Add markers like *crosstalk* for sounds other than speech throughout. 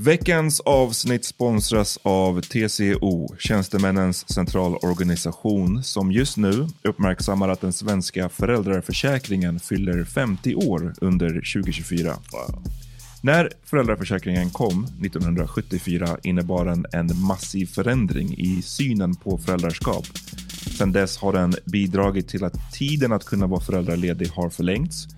Veckans avsnitt sponsras av TCO, Tjänstemännens centralorganisation, som just nu uppmärksammar att den svenska föräldraförsäkringen fyller 50 år under 2024. När föräldraförsäkringen kom 1974 innebar den en massiv förändring i synen på föräldraskap. Sedan dess har den bidragit till att tiden att kunna vara föräldraledig har förlängts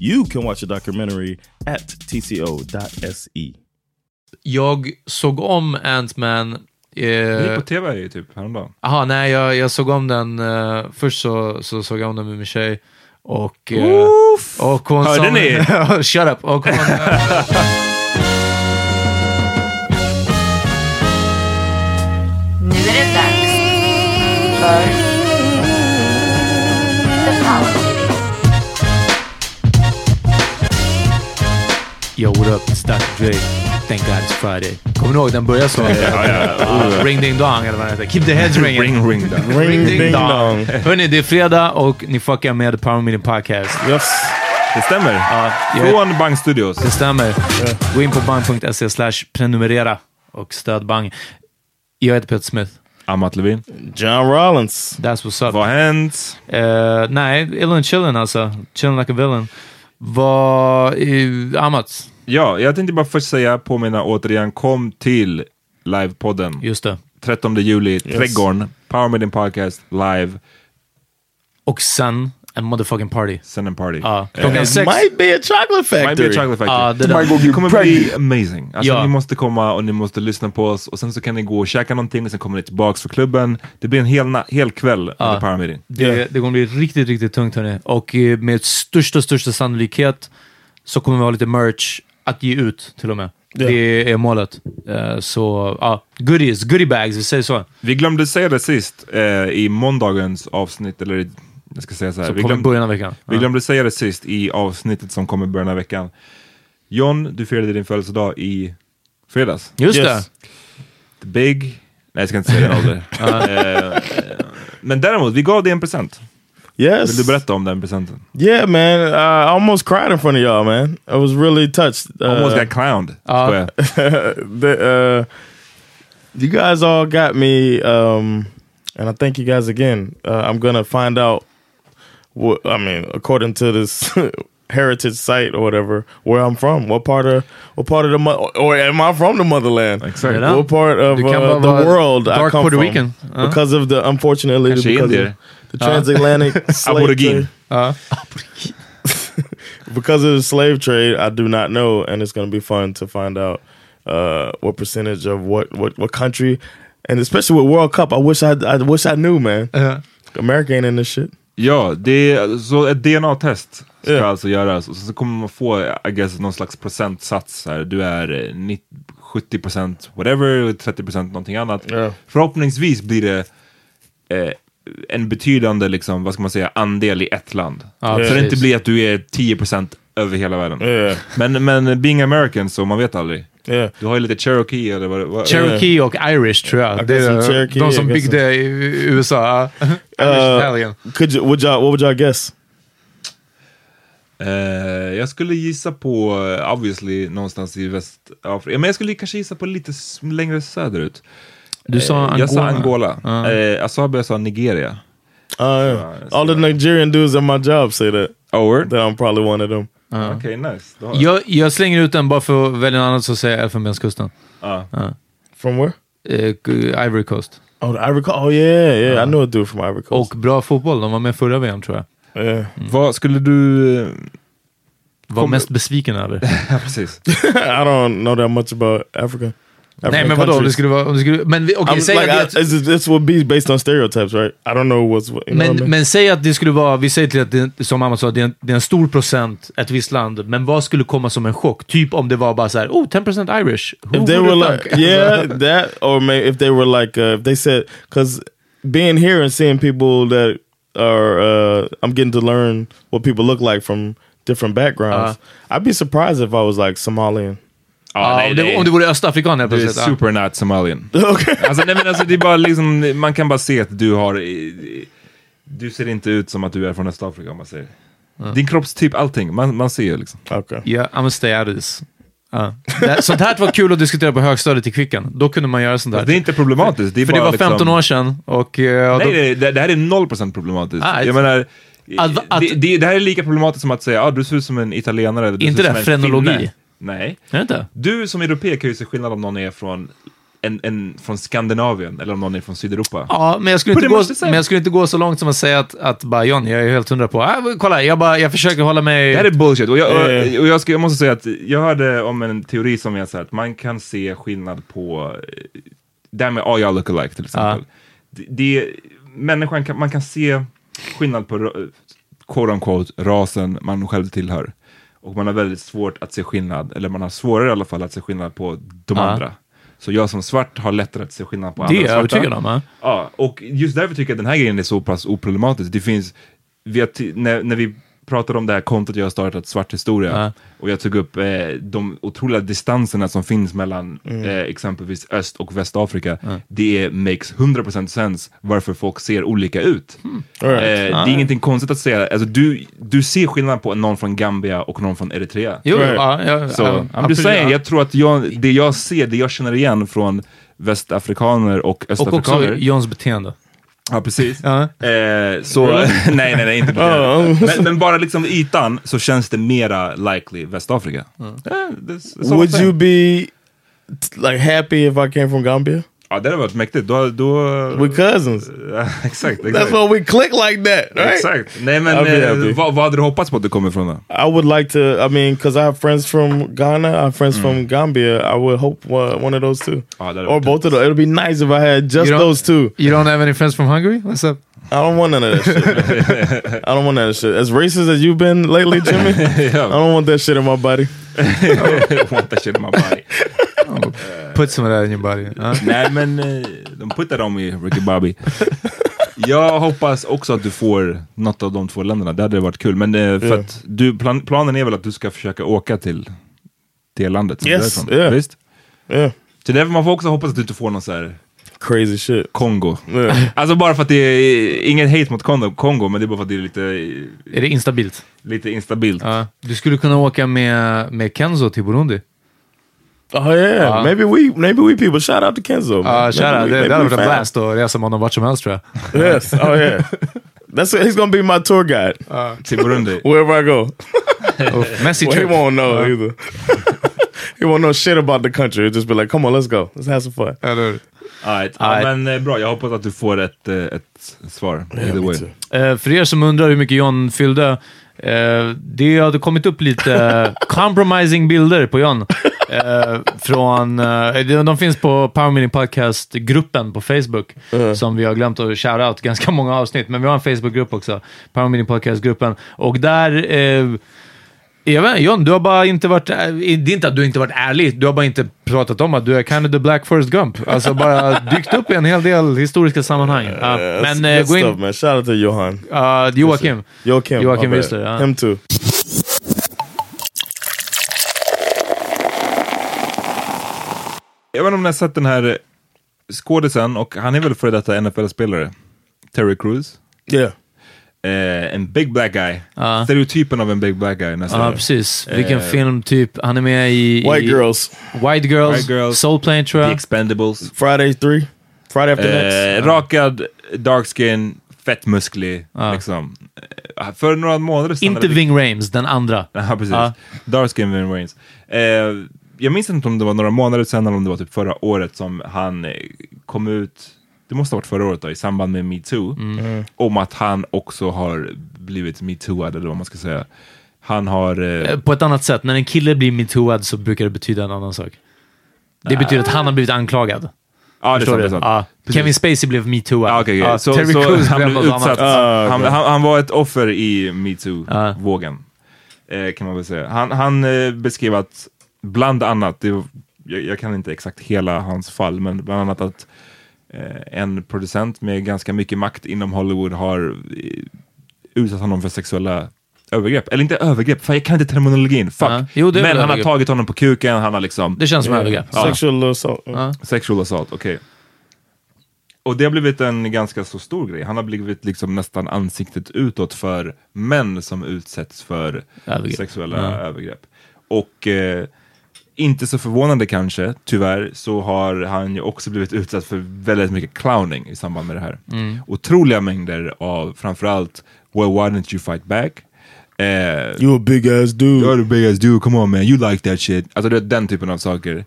You can watch the documentary at tco.se. Jag såg om Ant-Man. Det gick Eh, på tv typ häromdagen. aha, nej, jag, jag såg om den. eh, först så, så såg jag om den med min tjej. Och, eh, och hon Hörde som, ni? *laughs* Shut up! Och hon, *laughs* Yo, what up? It's Dr. Dre. Thank God it's Friday. Kommer ni ihåg den börjar så? Ah, Ring ding dong eller vad heter. Keep the heads ringing. Ring ring då. Ring ding dong. Hörni, det är fredag och ni fuckar med The Power Meeting Podcast. Yes. Det stämmer. Ja, jag- Från Bang Studios. Det stämmer. Gå in på bang.se slash prenumerera och stöd Bang. Jag heter Peter Smith. Amat Levin. John Rollins. That's what's up. Vad har hänt? Eh, nej, Illin chillin alltså. Chillin like a villain. Vad... Uh, Amat. Ja, jag tänkte bara först säga, påminna återigen, kom till livepodden. Just det. 13 juli, Trädgården, Power Meeting Podcast, live, Och sen en motherfucking party. send and party. Ja, Eh, klockan It sex. might be a chocolate factory. Might be a chocolate factory. Ja, det där. det kommer bli amazing. Alltså, Ja. Ni måste komma och ni måste lyssna på oss och sen så kan ni gå och käka någonting och sen kommer ni tillbaks för klubben. Det blir en hel, na- hel kväll Ja. med Power Meeting. Det, det kommer bli riktigt, riktigt tungt hörni. Och eh, med största, största sannolikhet så kommer vi ha lite merch att ge ut till och med. Det är målet. Eh, så, ja, goodies, goodie bags, vi säger så. Vi glömde säga det sist eh, i måndagens avsnitt, eller i- jag ska säga så här. Så vi, kommer glömde, början av veckan. vi glömde säga det sist i avsnittet som kommer i början av veckan. John, du firade din födelsedag i fredags. Just Yes. The big... Nej, jag ska inte säga din ålder. *laughs* Eh, men däremot, vi gav dig en present. Yes. Vill du berätta om den presenten? Yeah, man. Uh, I almost cried in front of y'all, man. I was really touched. Uh, Almost got clowned. Skojar. *laughs* the, uh, You guys all got me, um, and I thank you guys again. Uh, I'm gonna find out what I mean, according to this *laughs* heritage site or whatever, where I'm from. What part of what part of the mo- or am I from the motherland? Exakt. Ja. What part of uh, the vara world I come Puerto from? Rican. Ja. Because of the unfortunately Kanske because indier. of the transatlantic *laughs* slave Aborigin. trade. *laughs* Because of the slave trade, I do not know, and it's going to be fun to find out uh, what percentage of what, what what country, and especially with World Cup. I wish I I wish I knew, man. Ja. America ain't in this shit. Ja, det är, så ett DNA-test ska Ja. alltså göras och så kommer man få, I guess, någon slags procentsats. Här. Du är eh, 90, 70% whatever, 30% någonting annat. Ja. Förhoppningsvis blir det eh, en betydande, liksom, vad ska man säga, andel i ett land. Ja, så det precis. inte blir att du är 10% över hela världen. Ja. Men, men being American så man vet aldrig. Yeah. Du har ju lite Cherokee eller vad, vad Cherokee och Irish tror jag. Det är Cherokee, de som byggde i USA. Irish Uh, could you would y'all what would y'all guess? Eh, jag skulle gissa på, eh, obviously, någonstans i Västafrika. Men jag skulle kanske gissa på lite längre söderut. Du sa Eh, Angola. Jag sa Angola. Eh, Asabi jag sa Nigeria. Uh, yeah. All the Nigerian dudes at my job say that Over? that I'm probably one of them. Okej, nice. Då har- Jag, jag slänger ut den bara för att välja en annan så säger jag Elfenbenskusten. Ja. From where? Eh, Ivory Coast. Oh, the Ivory Coast. Oh yeah, yeah. I know a dude from Ivory Coast. Och bra fotboll. De var med förra VM tror jag. yeah. Vad skulle du... Var mest besviken över. *laughs* Ja, precis. *laughs* I don't know that much about Africa. Nej men vadå? Om det skulle vara... Om det skulle, men okej, I'm säg like, att I, it's, this would be based on stereotypes, right? I don't know what's what, you know what I men, mean? men säg att det skulle vara, vi säger till att det, som mamma sa, det är, en, det är en stor procent ett visst land, men vad skulle komma som en chock? Typ om det var bara så här, oh 10% Irish. Who if they were like, thunk? yeah, *laughs* that, or maybe if they were like, uh, if they said, because being here and seeing people that are, uh, I'm getting to learn what people look like from different backgrounds. I'd be surprised if I was like Somalian. Ja, nej, om, det, nej. om det vore östafrikan helt Du är plötsligt. ja. super not Somalian. *laughs* okay. Alltså, nej, men alltså, det är bara liksom, man kan bara se att du har... Du ser inte ut som att du är från Östafrika om man säger. Din kroppstyp, allting. Man, man ser ju liksom. Okay. Ja, I'm gonna stay out of this. Det- Sånt här var kul att diskutera på högstadiet i Kvicken. Då kunde man göra sånt där. Alltså, det är inte problematiskt. Det är För bara det var liksom, 15 år sedan och... eh, Nej, då, nej, det, det här är 0% problematiskt. Ah, jag menar, Att- att- det, det, det här är lika problematiskt som att säga ah, du ser ut som en italienare. Eller du Inte det, som en frenologi. finne." Nej. Är det inte? Du som europé kan ju se skillnad om någon är från, en, en, från Skandinavien eller om någon är från Sydeuropa. Ja, men jag, skulle inte gå, men jag skulle inte gå så långt som att säga att, att bara John, jag är helt hundra på... Ah, kolla, jag, bara, jag försöker hålla mig... Det här är bullshit. Och jag, och, Eh. och jag, ska, jag måste säga att jag hörde om en teori som är så här att man kan se skillnad på, eh, det här med all y'all look alike till exempel. Det, det, människan kan, man kan se skillnad på ra- quote unquote rasen man själv tillhör. Och man har väldigt svårt att se skillnad, eller man har svårare i alla fall att se skillnad på de Ja. andra. Så jag som svart har lättare att se skillnad på det andra är jag svarta. övertygad om. Ja. Ja, och just därför tycker jag att den här grejen är så pass oproblematisk. Det finns, vi har när, när vi pratade om det här kontot jag har startat, Svart historia, Ja. och jag tog upp eh, de otroliga distanserna som finns mellan Mm. eh, exempelvis Öst och Västafrika. Det är, makes 100% sense varför folk ser olika ut. Hmm. Eh, Alright. det är ingenting konstigt att säga. Alltså, du, du ser skillnad på någon från Gambia och någon från Eritrea. Jo, Right. ja, ja, Så, I'm just absolut, saying, ja. jag tror att jag, det jag ser, det jag känner igen från västafrikaner och Och östafrikaner. också Johns beteende. Ja, precis. Ja. Eh, så, *laughs* nej, nej, nej, inte på det. men, men bara liksom ytan så känns det mera likely Västafrika. Eh, that's all I'm Would you be like happy if I came from Gambia? Ja, det hade varit mäktigt. Då, då, We're cousins. *laughs* Ja, exakt, That's why we click like that, right? Exakt. Nej, men I'll be eh, happy. vad, vad hade du hoppats på att du kommer ifrån då? I would like to. I mean, because I have friends from Ghana, I have friends from Gambia. I would hope uh, one of those two, Ja, or both of those. It'll be nice if I had just don't- those two. You don't have any friends from Hungary? What's up? I don't want none of that shit. *laughs* I don't want none of that shit. As racist as you've been lately, Jimmy, *laughs* I don't want that shit in my body. I don't Want that shit in my body. Put some of that in your body. Ja. Nej, men eh, de puttar dem i Ricky Bobby. Jag hoppas också att du får något av de två länderna. Det hade varit kul. Men eh, för Ja. att du, plan, planen är väl att du ska försöka åka till det landet som Yes, du är ifrån? yeah. Visst? Yeah, Så därför man får också hoppas att du inte får någon så här crazy shit. Kongo. Yeah. Alltså bara för att det är, inget hate mot Kongo, Kongo men det är bara för att det är lite, Är det instabilt? lite instabilt. Ja. Du skulle kunna åka med, med Kenzo till Burundi. Oh yeah, Uh, maybe we maybe we people shout out to Kenzo. man. Ja, Maybe kära. we- Det, hade varit en blast att resa med honom vart som helst tror jag. Yes. Oh yeah. That's he's gonna be my tour guide Till Burundi. wherever I go. *laughs* Uff, Messi Well, he won't know either. *laughs* he won't know shit about the country. He'll just be like, "Come on, let's go. Let's have some fun." Eller? All right. All Ja, right. men eh, bra, jag hoppas att du får ett, eh, ett svar. Too. Eh, för er som undrar hur mycket John fyllde, eh, det hade kommit upp lite *laughs* compromising bilder på John. Eh, från, eh, de- finns på Power Meeting Podcast-gruppen på Facebook, som vi har glömt att shout out ganska många avsnitt, men vi har en Facebook-grupp också, Power Meeting Podcast-gruppen. Och där, eh, jag vet inte, John, du har bara inte varit, eh, det är inte att du inte varit ärlig, du har bara inte pratat om att du är kind of the Black Forrest Gump. Alltså bara *laughs* dykt upp i en hel del historiska sammanhang. Yeah, men good gå stuff, in, man. Shout out to Johan. Uh, Joakim. Joakim. Joakim. Wissler, ja. Him too. Jag vet inte om ni har sett den här skådisen, och han är väl före detta NFL-spelare, Terry Crews. Yeah. Eh, en big black guy. Ja. Stereotypen av en big black guy nästan. Ja, precis. Vilken film, typ. Han är med i... White i girls. White Girls, White Girls. Soul Plane tror The jag. Expendables. Friday three. Friday after Eh, next. rakad, dark skin, fett musklig. Ja. Liksom. Eh, För några månader sedan... Inte Ving Rhames, den andra. *laughs* Ja, precis. Ja. Dark Skin Vin Rains. Jag minns inte om det var några månader sedan eller om det var typ förra året som han eh, kom ut, det måste ha varit förra året då, i samband med metoo, Mm. om att han också har blivit metooad eller vad man ska säga. Han har... Eh, Eh, På ett annat sätt. När en kille blir metooad så brukar det betyda en annan sak. Det betyder att han har blivit anklagad. ja, det är sant, det är sant. Precis. Kevin Spacey blev metooad. Ah, okej. Ja, så, Terry så Crews han blev utsatt. annat. Ah, han, han, han var ett offer i metoo-vågen. Eh, kan man väl säga. Han, han eh, beskrev att, bland annat, det, jag, jag kan inte exakt hela hans fall, men bland annat att eh, en producent med ganska mycket makt inom Hollywood har eh, utsatt honom för sexuella övergrepp. Eller inte övergrepp, för jag kan inte terminologin. Fuck. Ja. Jo, men han har övergrepp. tagit honom på kuken, han har liksom... Det känns som övergrepp. Ja. Sexual assault. Ja. Sexual assault, okej. Och det har blivit en ganska så stor grej. Han har blivit liksom nästan ansiktet utåt för män som utsätts för Övergrepp. sexuella övergrepp. Och eh, inte så förvånande kanske, tyvärr, så har han ju också blivit utsatt för väldigt mycket clowning i samband med det här. Mm. Otroliga mängder av framförallt Well why didn't you fight back? Eh, You a big ass dude. You're the big ass dude, come on man, you like that shit. Alltså det, den typen av saker.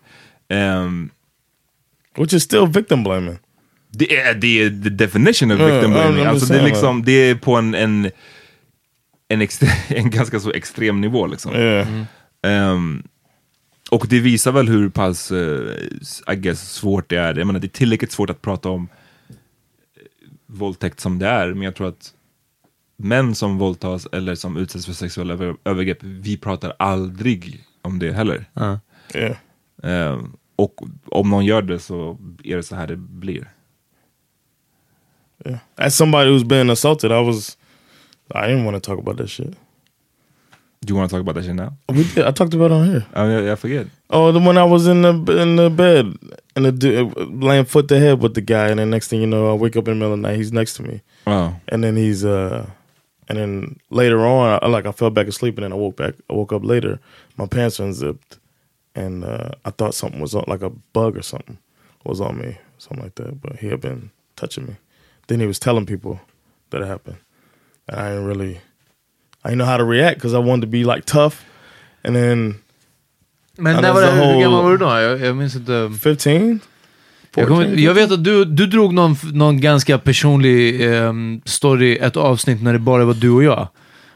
Ehm, Which is still victim blaming. det är, det är the definition of victim blaming. I'm Alltså det, är liksom, det är på en, en, en, extre, *laughs* en ganska så extrem nivå. Liksom. Yeah. Ehm, och det visar väl hur pass eh, I guess, svårt det är. Jag menar, det är tillräckligt svårt att prata om eh, våldtäkt som det är, men jag tror att män som våldtas eller som utsätts för sexuella över, övergrepp, vi pratar aldrig om det heller. Ja. Yeah. Ehm, och om någon gör det så är det så här det blir. Yeah. As somebody who's been assaulted, I was I didn't want to talk about that shit. Do you want to talk about that shit now? We did. I talked about it on here. I, I forget. Oh, the one I was in the in the bed and the du- laying foot to head with the guy, and then next thing you know, I wake up in the middle of the night. He's next to me, Oh. and then he's uh, and then later on, I, like I fell back asleep, and then I woke back. I woke up later. My pants were unzipped, and uh, I thought something was on, like a bug or something was on me, something like that. But he had been touching me. Then he was telling people that it happened, and I didn't really, I know how to react because I wanted to be like tough, and then Men när var det, hur gammal var du då? Jag, jag minns inte. 15. Jag, kommer, jag vet att du, du drog någon, någon ganska personlig ehm, story, ett avsnitt när det bara var du och jag.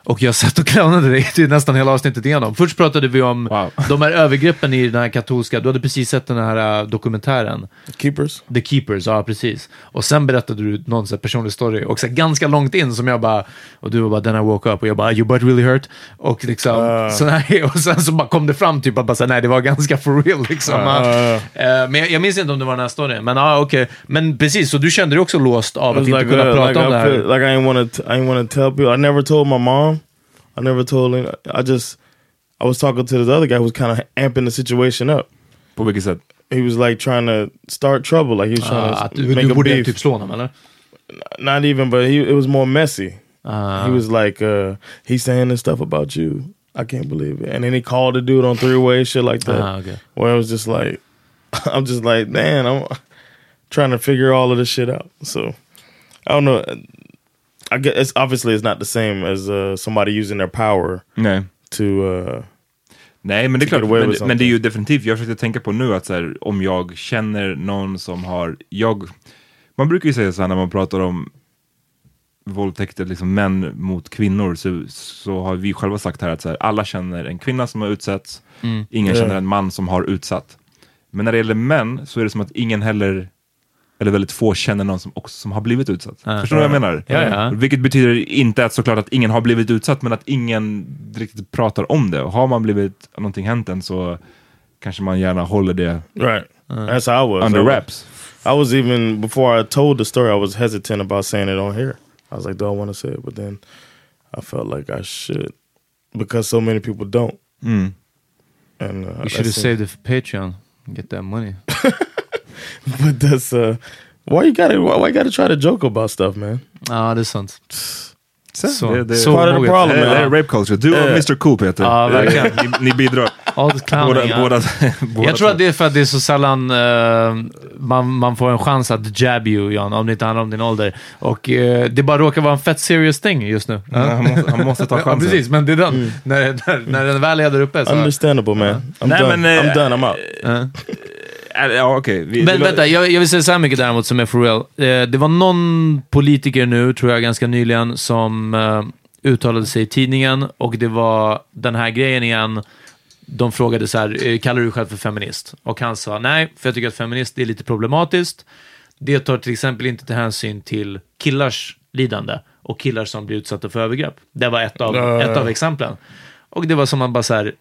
Och jag satt och clownade dig till nästan hela avsnittet igenom. Först pratade vi om Wow. de här övergreppen i den här katolska, du hade precis sett den här äh, dokumentären. Keepers. The Keepers, ja precis. Och sen berättade du någon så här personlig story, och så här, ganska långt in som jag bara, och du var bara then I woke up, och jag bara you butt really hurt. Och liksom, så nej, *laughs* och sen så bara kom det fram typ att bara, så här, nej det var ganska for real liksom. Uh, men jag, jag minns inte om det var den här storyn, men ja okej. Men precis, så du kände dig också låst av att was inte like, kunna uh, prata like, om det I här. feel, like I didn't want to. I didn't want to tell people. I never told my mom. I never told. him. I just. I was talking to this other guy who was kind of amping the situation up. På vilket sätt? He was like trying to start trouble. Like he was trying Ah, to du, make du a borde beef. typ slå honom eller? Not even, but he it was more messy. Ah. He was like, uh, he's saying this stuff about you. I can't believe it. And then he called the dude on three way, shit like that. Ah, okay. Where it was just like, *laughs* I'm just like, man, I'm trying to figure all of this shit out. So I don't know. I guess it's obviously it's not the same as uh, somebody using their power Nej. to. Uh, Nej, men det är klart. Men, men det är ju definitivt, jag försökte tänka på nu att så här, om jag känner någon som har, jag, man brukar ju säga så här när man pratar om våldtäkter, liksom män mot kvinnor, så, så har vi själva sagt här att så här, alla känner en kvinna som har utsatts, ingen Ja. känner en man som har utsatt. Men när det gäller män så är det som att ingen heller, eller väldigt få känner någon som också som har blivit utsatt. Ja. Förstår du vad jag menar? Ja, ja. Vilket betyder inte att såklart att ingen har blivit utsatt, men att ingen riktigt pratar om det. Och har man blivit, någonting hänt en så kanske man gärna håller det right. That's how I was. under wraps. I was even before I told the story. I was hesitant about saying it on here. I was like, "Do I want to say it?" But then I felt like I should because so many people don't. Mm. And uh, You should have saved it for Patreon. Get that money. *laughs* *laughs* But that's uh, why you gotta why, why you gotta try to joke about stuff, man. Ja, det är sant. Så, Så- det, det, så part of the problem, det, är rape culture. Du och Eh. Mr Cool Peter. Ja, verkligen. *laughs* Ni, ni bidrar. All the clowning, båda, ja. båda, *laughs* båda Jag tror att det är för att det är så sällan eh, man, man får en chans att jab you, Jan, om det inte handlar om din ålder. Och eh, det bara råkar vara en fett serious thing just nu. Ja, han, måste, han måste ta Ja, chansen. precis, men det är den. När, när, när den väl är där uppe så... Understandable, man. I'm Nej, done. men, eh, I'm done. I'm out. Ja. Okej. Vi- det Men var- vänta, jag, jag vill säga så här mycket däremot som är for real. Eh, det var någon politiker nu, tror jag, ganska nyligen, som eh, uttalade sig i tidningen och det var den här grejen igen. De frågade så här, eh, kallar du dig själv för feminist? Och han sa nej, för jag tycker att feminist är lite problematiskt. Det tar till exempel inte till hänsyn till killars lidande och killar som blir utsatta för övergrepp. Det var ett av, ett av exemplen. Och det var som man bara så här,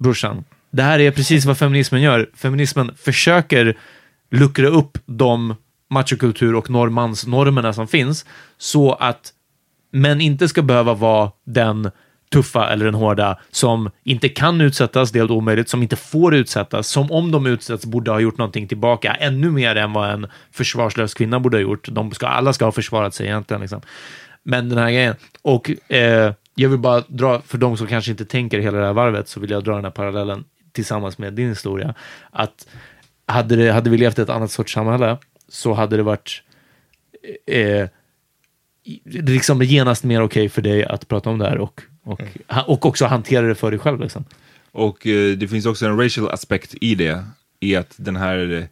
brorsan, det här är precis vad feminismen gör. Feminismen försöker luckra upp de machokultur och normansnormerna som finns så att män inte ska behöva vara den tuffa eller den hårda som inte kan utsättas, det är helt omöjligt, som inte får utsättas, som om de utsätts borde ha gjort någonting tillbaka, ännu mer än vad en försvarslös kvinna borde ha gjort. De ska, alla ska ha försvarat sig egentligen. Liksom. Men den här grejen, och eh, jag vill bara dra, för de som kanske inte tänker hela det här varvet, så vill jag dra den här parallellen tillsammans med din historia, att hade, det, hade vi levt i ett annat sorts samhälle så hade det varit eh, i- liksom genast mer okej för dig att prata om det här och, och, ha- och också hantera det för dig själv. Liksom. Och eh, det finns också en racial aspekt i det. I att den här eh,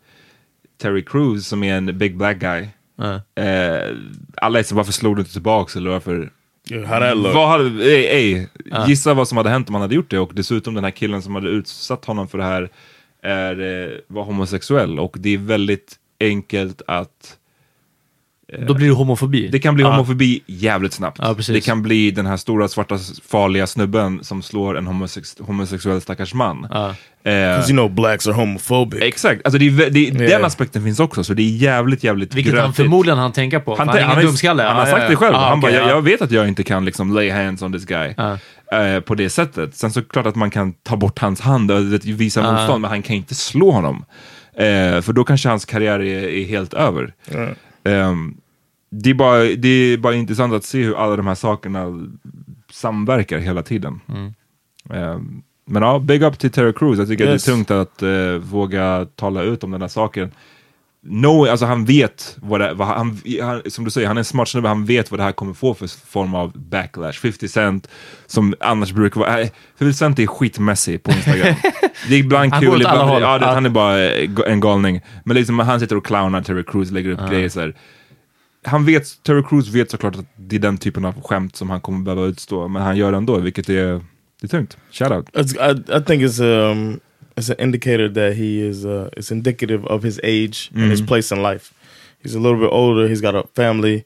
Terry Crews som är en big black guy. Ja. Eh, alla är så varför slog du inte tillbaks? Eller varför? Look? Vad hade, ey, ey, Gissa vad som hade hänt om han hade gjort det. Och dessutom den här killen som hade utsatt honom för det här är, eh, var homosexuell. Och det är väldigt enkelt att Då blir det homofobi. det kan bli Ja. homofobi jävligt snabbt. Precis. det kan bli den här stora svarta farliga snubben som slår en homosex homosexuell stackars man. Ja. Eh, Because you know blacks are homophobic. Exakt, alltså det är, det, Ja. den aspekten finns också, så det är jävligt, jävligt Vilket han grötigt. förmodligen han tänka på. Han, Han, han är han, ingen dumskalle. han har sagt det själv. Ah, han bara, okej, jag, ja. jag vet att jag inte kan liksom lay hands on this guy. Eh, på det sättet. Sen så klart att man kan ta bort hans hand och visa motstånd, men han kan inte slå honom. Eh, för då kanske hans karriär är, är helt över. Ehm, det, är bara, det är bara intressant att se hur alla de här sakerna samverkar hela tiden. Mm. Ehm, men ja, big up till Terry Crews. Jag tycker Yes. att det är tungt att eh, våga tala ut om den här saken. No, alltså han vet vad det vad han, han, som du säger, han är en smart snubbe, han vet vad det här kommer få för form av backlash. 50 Cent, som annars brukar vara, äh, 50 Cent är skitmässig på Instagram. *laughs* det är ibland Han kul, ibland, ja, det, han är bara eh, en galning. Men liksom han sitter och clownar Terry Crews, lägger upp grejer så här. Han vet, Terry Crews vet såklart att det är den typen av skämt som han kommer behöva utstå, men han gör det ändå, vilket är, det är tungt. Shout out. It's, I, I think it's um it's an indicator that he is uh it's indicative of his age and his place in life. He's a little bit older. He's got a family.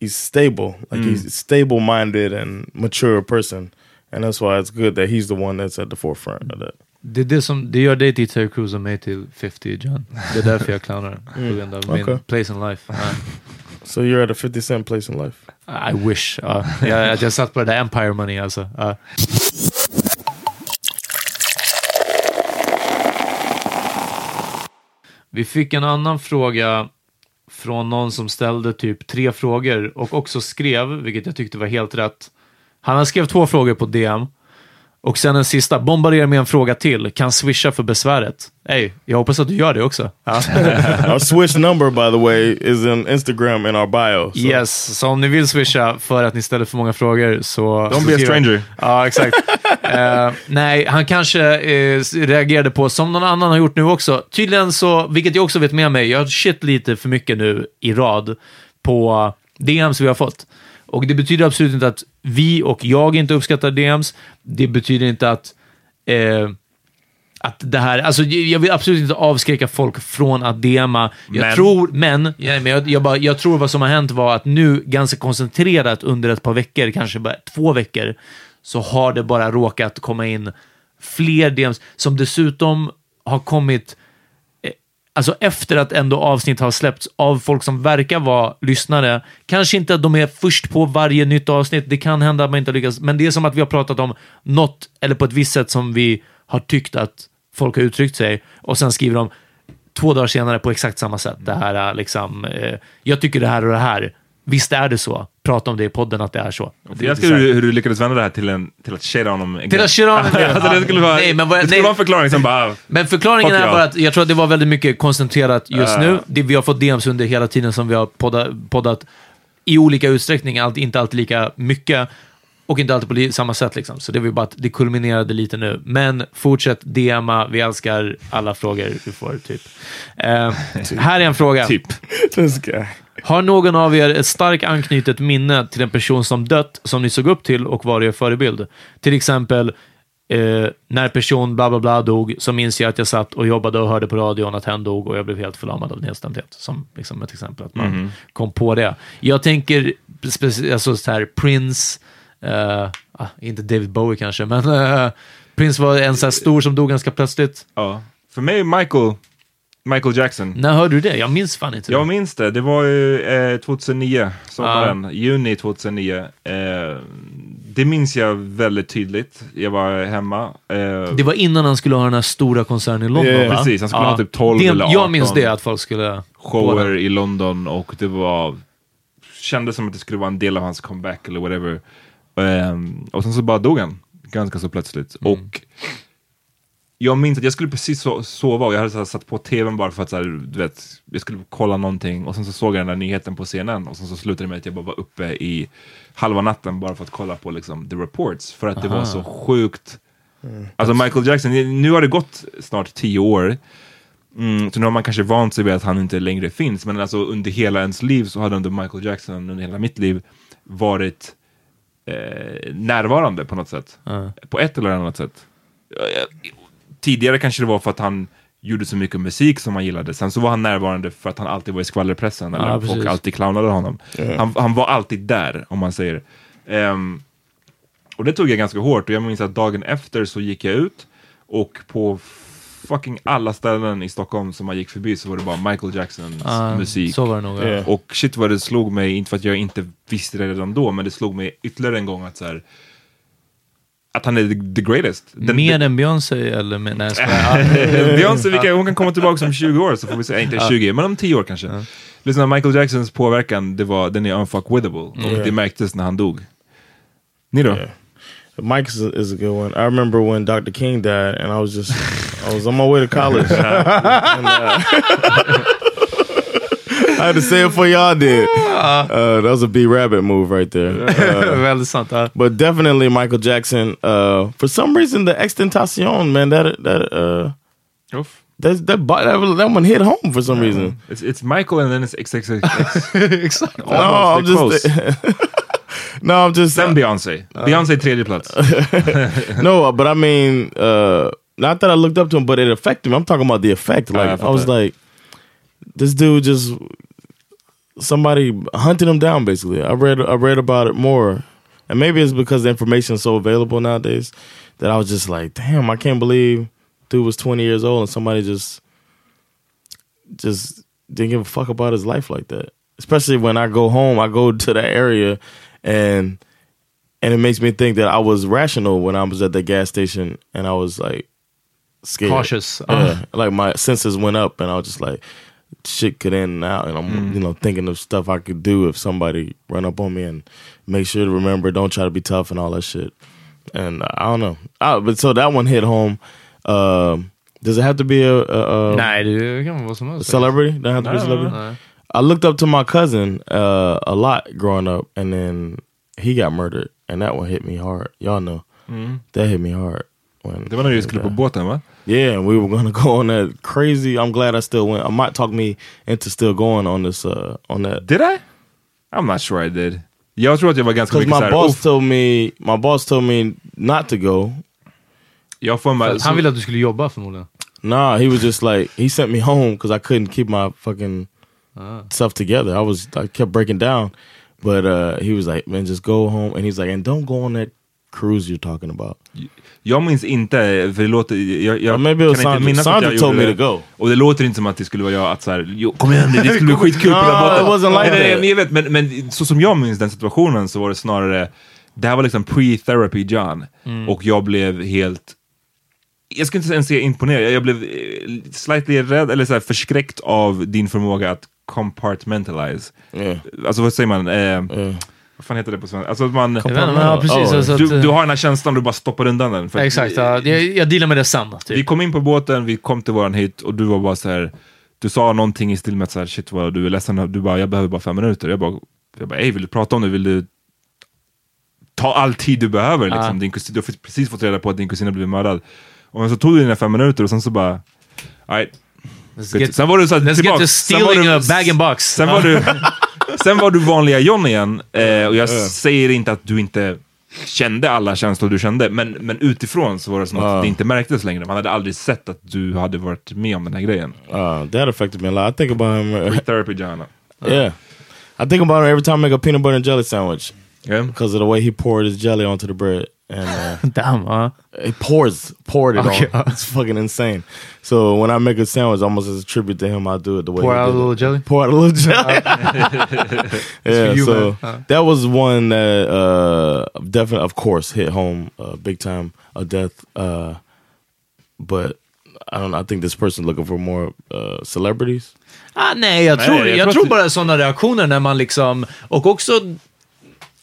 He's stable. Like he's a stable minded and mature person, and that's why it's good that he's the one that's at the forefront of that. Det, är det, som, det gör dig till Terry Crews och mig till 50 John. Det är därför jag clownar. *laughs* På grund av min place in life. *laughs* So you're at a 50 cent place in life. I wish. Uh, jag, att jag satt på det där Empire money alltså. Uh. Vi fick en annan fråga från någon som ställde typ tre frågor och också skrev, vilket jag tyckte var helt rätt. Han har skrev två frågor på DM och sen en sista, bombardera med en fråga till. Kan swisha för besväret. Ey, jag hoppas att du gör det också. Ja. *laughs* our Swish number, by the way, is in Instagram in our bio. So. Yes, så om ni vill swisha för att ni ställer för många frågor så... Don't be a stranger. Ja, exakt. *laughs* Eh, nej, han kanske eh, reagerade på, som någon annan har gjort nu också. Tydligen så, vilket jag också vet med mig, jag har shit lite för mycket nu i rad på DMs vi har fått. Och det betyder absolut inte att vi och jag inte uppskattar DMs. Det betyder inte att eh, att det här, alltså jag vill absolut inte avskräcka folk från att DMa. Jag Men- tror, men, ja, men jag, jag, bara, jag tror vad som har hänt var att nu, ganska koncentrerat under ett par veckor, kanske bara två veckor, så har det bara råkat komma in fler DMs som dessutom har kommit Alltså efter att ändå avsnitt har släppts av folk som verkar vara lyssnare. Kanske inte att de är först på varje nytt avsnitt, det kan hända att man inte har lyckats, men det är som att vi har pratat om något, eller på ett visst sätt som vi har tyckt att folk har uttryckt sig, och sen skriver de två dagar senare på exakt samma sätt. Det här är liksom, eh, jag tycker det här och det här. Visst är det så? Prata om det i podden att det är så. Jag älskar hur, hur du lyckades vända det här till, en, till att shada honom. Till att shada honom *laughs* alltså, det skulle vara, Nej, men vad- det skulle nej. vara en förklaring som bara... Men förklaringen är bara att jag tror att det var väldigt mycket koncentrerat just Ja. nu. Det, vi har fått DMs under hela tiden som vi har podda, poddat i olika utsträckning, allt, inte alltid lika mycket och inte alltid på samma sätt. Liksom. Så det var ju bara att det kulminerade lite nu. Men fortsätt DMa, vi älskar alla frågor du får. Typ. Eh, *laughs* här är en fråga. Typ. Har någon av er ett starkt anknutet minne till en person som dött, som ni såg upp till och var er förebild? Till exempel, eh, när person bla bla bla dog, så minns jag att jag satt och jobbade och hörde på radion att hen dog och jag blev helt förlamad av nedstämdhet. Som liksom ett exempel, att man kom på det. Jag tänker, alltså så här, Prince, ah, inte David Bowie kanske, men eh, Prince var en så här stor som dog ganska plötsligt. Ja. För mig Michael, Michael Jackson. När hörde du det? Jag minns fan inte. Jag det. minns det. Det var ju eh, 2009, sommaren, juni 2009. Eh, det minns jag väldigt tydligt. Jag var hemma. Eh, Det var innan han skulle ha den här stora konserten i London, Ja, va? precis. Han skulle ha typ 12 det, eller Jag minns 18 det, att folk skulle... shower i London och det var kändes som att det skulle vara en del av hans comeback eller whatever. Ehm, och sen så bara dog han ganska så plötsligt. Mm. Och jag minns att jag skulle precis so sova och jag hade så här, satt på tvn bara för att så här, du vet, jag skulle kolla någonting och sen så såg jag den där nyheten på scenen och sen så slutade det med att jag bara var uppe i halva natten bara för att kolla på liksom the reports för att det var så sjukt. Alltså Michael Jackson, nu har det gått snart tio år. Mm, så nu har man kanske vant sig vid att han inte längre finns, men alltså under hela ens liv så hade ändå Michael Jackson, under hela mitt liv, varit eh, närvarande på något sätt. På ett eller annat sätt. Tidigare kanske det var för att han gjorde så mycket musik som man gillade, sen så var han närvarande för att han alltid var i skvallerpressen, eller folk alltid clownade honom. Han, han var alltid där, om man säger. Ehm, och det tog jag ganska hårt och jag minns att dagen efter så gick jag ut och på fucking alla ställen i Stockholm som man gick förbi så var det bara Michael Jacksons Ja, musik. Så var det nog. ja. Ja. Och shit vad det slog mig, inte för att jag inte visste det redan då, men det slog mig ytterligare en gång att så här, att han är the, greatest. Den- Mer den- än Beyoncé eller? Med, nej. *laughs* Ja. Beyoncé, vilka, hon kan komma tillbaka om 20 år så får vi se, inte 20, men om 10 år kanske. Lyssna, Michael Jacksons påverkan, det var, den är unfuckwittable. Och det märktes när han dog. Ni då? Yeah. Mike is a, is a good one. I remember when Dr. King died, and I was just *laughs* I was on my way to college. *laughs* And, uh, *laughs* I had to say it for y'all did. Uh, that was a B Rabbit move right there. *laughs* Uh, Väldigt sant. Ja. but definitely Michael Jackson. Uh, for some reason, the extentacion, man, that that uh, Uff. that that, that that one hit home for some reason. It's, it's Michael and then it's XXX. Exakt. No, I'm Almost, just no, I'm just Sen Beyoncé. Beyoncé tredje plats. no, but I mean, uh, not that I looked up to him, but it affected me. I'm talking about the effect. Like I I, was that. like, this dude just somebody hunted him down. Basically, I read I read about it more, and maybe it's because the information is so available nowadays that I was just like, damn, I can't believe dude was 20 years old and somebody just just didn't give a fuck about his life like that. Especially when I go home, I go *laughs* to that area and and it makes me think that I was rational when I was at the gas station and I was like scared. Cautious. Yeah. Like my senses went up and I was just like shit could end and out and I'm you know thinking of stuff I could do if somebody run up on me and make sure to remember don't try to be tough and all that shit. and I don't know. Uh, but so that one hit home. Um, does it have to be a, a, a Nej, det kan vara vad som helst. celebrity? Doesn't have to be a celebrity. I looked up to my cousin uh, a lot growing up, and then he got murdered, and that one hit me hard. Y'all know that hit me hard. When Det var när vi skulle på båten va? Yeah, and we were gonna go on that crazy. I'm glad I still went. I might talk me into still going on this uh, on that. Did I? I'm not sure I did. Jag tror att jag var ganska Because mycket my boss "Uff, told me, my boss told me not to go. jag får mig... Han ville att du skulle jobba förmodligen. Nah, he was just like he sent me home because I couldn't keep my fucking stuff together. I was I kept breaking down, but uh, he was like, "Man, just go home." And he's like, "And don't go on that cruise you're talking about." Jag minns inte, för det låter... Jag, jag Or maybe it was kan inte Sandra. minnas att jag told me to go. Och det låter inte som att det skulle vara jag att såhär, kom igen det skulle bli *laughs* skitkul på den No, båten. it wasn't like Nej, nej, vet, men, men så som jag minns den situationen så var det snarare, det här var liksom pre-therapy John. Mm. Och jag blev helt, jag ska inte ens säga imponerad, jag blev eh, slightly rädd, eller så här, förskräckt av din förmåga att compartmentalize. Yeah. Alltså vad säger man? Eh, Vad fan heter det på svenska? Alltså att man... Ja, precis. Oh, alltså att, Du, eh, du har den här känslan, du bara stoppar undan den. För Exakt, ja, jag, jag dealar med det sen. Typ. Vi kom in på båten, vi kom till våran hytt och du var bara så här. Du sa någonting i stil med att så här, shit vad du är ledsen, du bara jag behöver bara fem minuter. Jag bara, jag bara ey vill du prata om det? Vill du ta all tid du behöver? Liksom. Din kusin, du har precis fått reda på att din kusin har blivit mördad. Och så tog du dina fem minuter och sen så bara, get, Sen var du så här, to Sen var du- a bag and box. Sen var, du, *laughs* sen var du vanliga John igen. Eh, och jag säger inte att du inte kände alla känslor du kände, men, men utifrån så var det som att det inte märktes längre. Man hade aldrig sett att du hade varit med om den här grejen. Uh, that affected me a lot. I think about him. uh, Therapy Johanna. *laughs* yeah, I think about him every time I make a peanut butter and jelly sandwich Yeah. because of the way he poured his jelly onto the bread and. Uh, *laughs* Damn, ja. It pours poured it Okay. on. It's fucking insane. So when I make a sandwich, almost as a tribute to him, I do it the way Pour he out a did it. little jelly? Pour out a little jelly. *laughs* *laughs* yeah. you, So man. that was one that uh, definitely, of course, hit home uh, big time. A death, uh, but I don't know. I think this person looking for more uh, celebrities. Ah, nej, jag Nej, tror, jag jag tror tror att- bara sådana reaktioner när man liksom... Och också...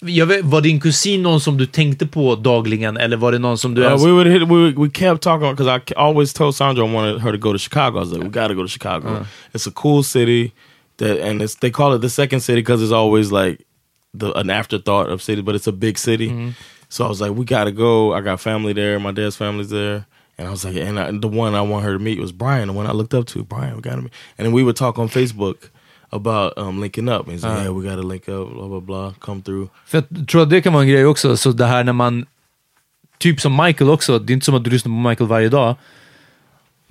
Vet, var din kusin någon som du tänkte på dagligen eller var det någon som du... Uh, ens- we would hit. We we kept talking because I always told Sandra I wanted her to go to Chicago. I was like, we got to go to Chicago. It's a cool city, that and it's they call it the second city because it's always like the an afterthought of city, but it's a big city. So I was like, we got to go. I got family there. My dad's family's there. And I was like, and I, the one I want her to meet was Brian, the one I looked up to. Brian, we got to meet. And then we would talk on Facebook about um, linking up. And he's like, yeah, we got to link up, blah, blah, blah, come through. För jag tror att det kan vara en grej också, så det här när man... Typ som Michael också, det är inte som att du lyssnar på Michael varje dag.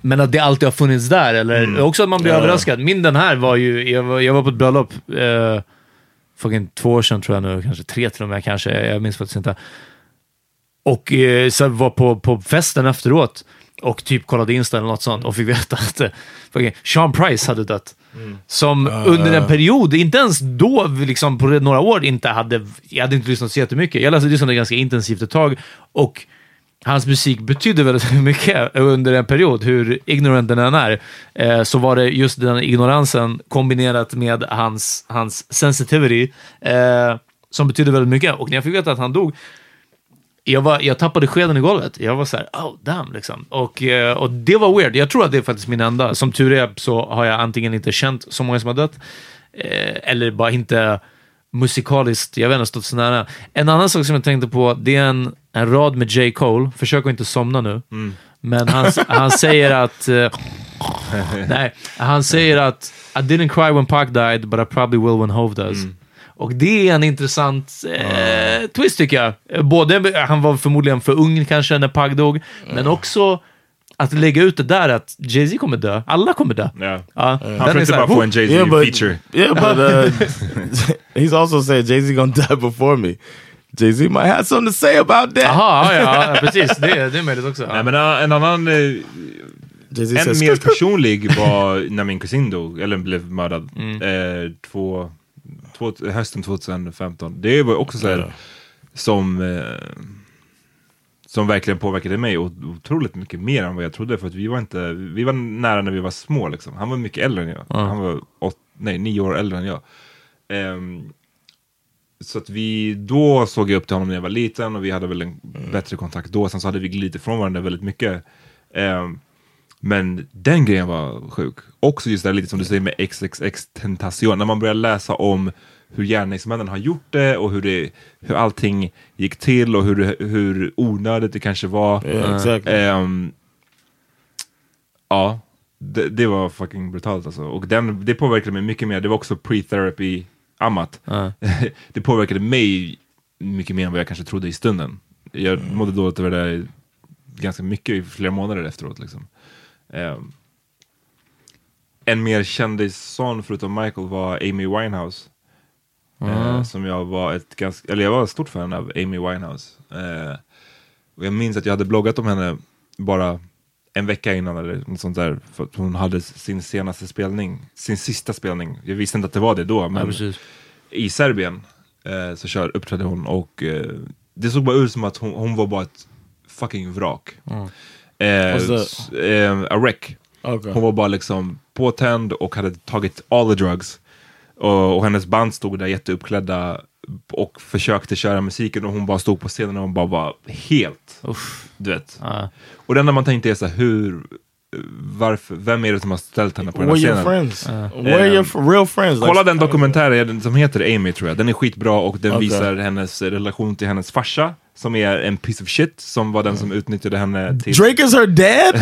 Men att det alltid har funnits där, eller också att man blir Ja. överraskad. Min den här var ju, jag var, jag var på ett bröllop, eh, fucking två år sedan tror jag nu, kanske tre till och med kanske, jag minns faktiskt inte. Och eh, så var på, på festen efteråt och typ kollade Insta eller något sånt och fick veta att eh, fucking Sean Price hade dött. Som under en period, inte ens då, liksom på några år, inte hade... Jag hade inte lyssnat så jättemycket. Jag lyssnade lyssnade ganska intensivt ett tag och hans musik betydde väldigt *laughs* mycket under en period, hur ignorant den än är. Eh, så var det just den ignoransen kombinerat med hans, hans sensitivity eh, som betydde väldigt mycket. Och när jag fick veta att han dog, jag, var, jag tappade skeden i golvet. Jag var så här, oh damn, liksom. Och, eh, och det var weird. Jag tror att det är faktiskt min enda. Som tur är så har jag antingen inte känt så många som har dött, eh, eller bara inte musikaliskt, jag vet inte, stått så nära. En annan sak som jag tänkte på, det är en, en rad med J. Cole. Försök att inte somna nu. Men han, han säger att... eh, nej, han säger att I didn't cry when Pac died, but I probably will when Hove does. Och det är en intressant eh, twist tycker jag. Både, han var förmodligen för ung kanske när Pac dog, men också att lägga ut det där att Jay-Z kommer dö. Alla kommer dö. Ja. Ja, Han försökte bara få en Jay-Z Yeah, but feature. yeah, but uh, *laughs* *laughs* he's also said Jay Z gonna die before me. Jay Z might have something to say about that. Jaha, ja, ja, *laughs* precis. Det, det är möjligt också. Nej, men uh, en annan, Z en mer personlig var när min kusin dog, eller blev mördad. Mm. Eh, två, två, hösten 2015. Det var också så här, som, eh, som verkligen påverkade mig otroligt mycket mer än vad jag trodde. För att vi var inte, vi var nära när vi var små liksom. Han var mycket äldre än jag. Han var åt, nej, nio år äldre än jag. Ehm, så att vi, då såg jag upp till honom när jag var liten och vi hade väl en bättre kontakt då. Sen så hade vi glidit ifrån varandra väldigt mycket. Ehm, men den grejen var sjuk. Också just det här lite som du säger med XXX Tentacion. När man börjar läsa om hur gärningsmännen har gjort det och hur, det, hur allting gick till och hur, hur onödigt det kanske var. Yeah, exactly. Ehm, ja, det, det var fucking brutalt alltså. Och den, det påverkade mig mycket mer. Det var också pre-therapy Amat. *laughs* det påverkade mig mycket mer än vad jag kanske trodde i stunden. Jag mådde dåligt över det ganska mycket i flera månader efteråt. Liksom. Ehm, en mer kändisson förutom Michael var Amy Winehouse. Eh, som jag var ett ganska, eller jag var ett stort fan av Amy Winehouse. Eh, och jag minns att jag hade bloggat om henne bara en vecka innan eller något sånt där. För att hon hade sin senaste spelning, sin sista spelning. Jag visste inte att det var det då, men precis. i Serbien eh, så kör, uppträdde hon och eh, det såg bara ut som att hon, hon var bara ett fucking vrak. Eh, s- eh, a wreck. Okay. Hon var bara liksom påtänd och hade tagit all the drugs. Och, och hennes band stod där jätteuppklädda och försökte köra musiken och hon bara stod på scenen och hon bara var helt, du vet. Ja. Och det enda man tänkte är så här, hur, varför, vem är det som har ställt henne på den här your scenen? friends? Where your f- real friends? Like- Kolla den dokumentären som heter Amy tror jag, den är skitbra och den Okej. visar hennes relation till hennes farsa som är en piece of shit, som var den som utnyttjade henne till... Drake is her dad?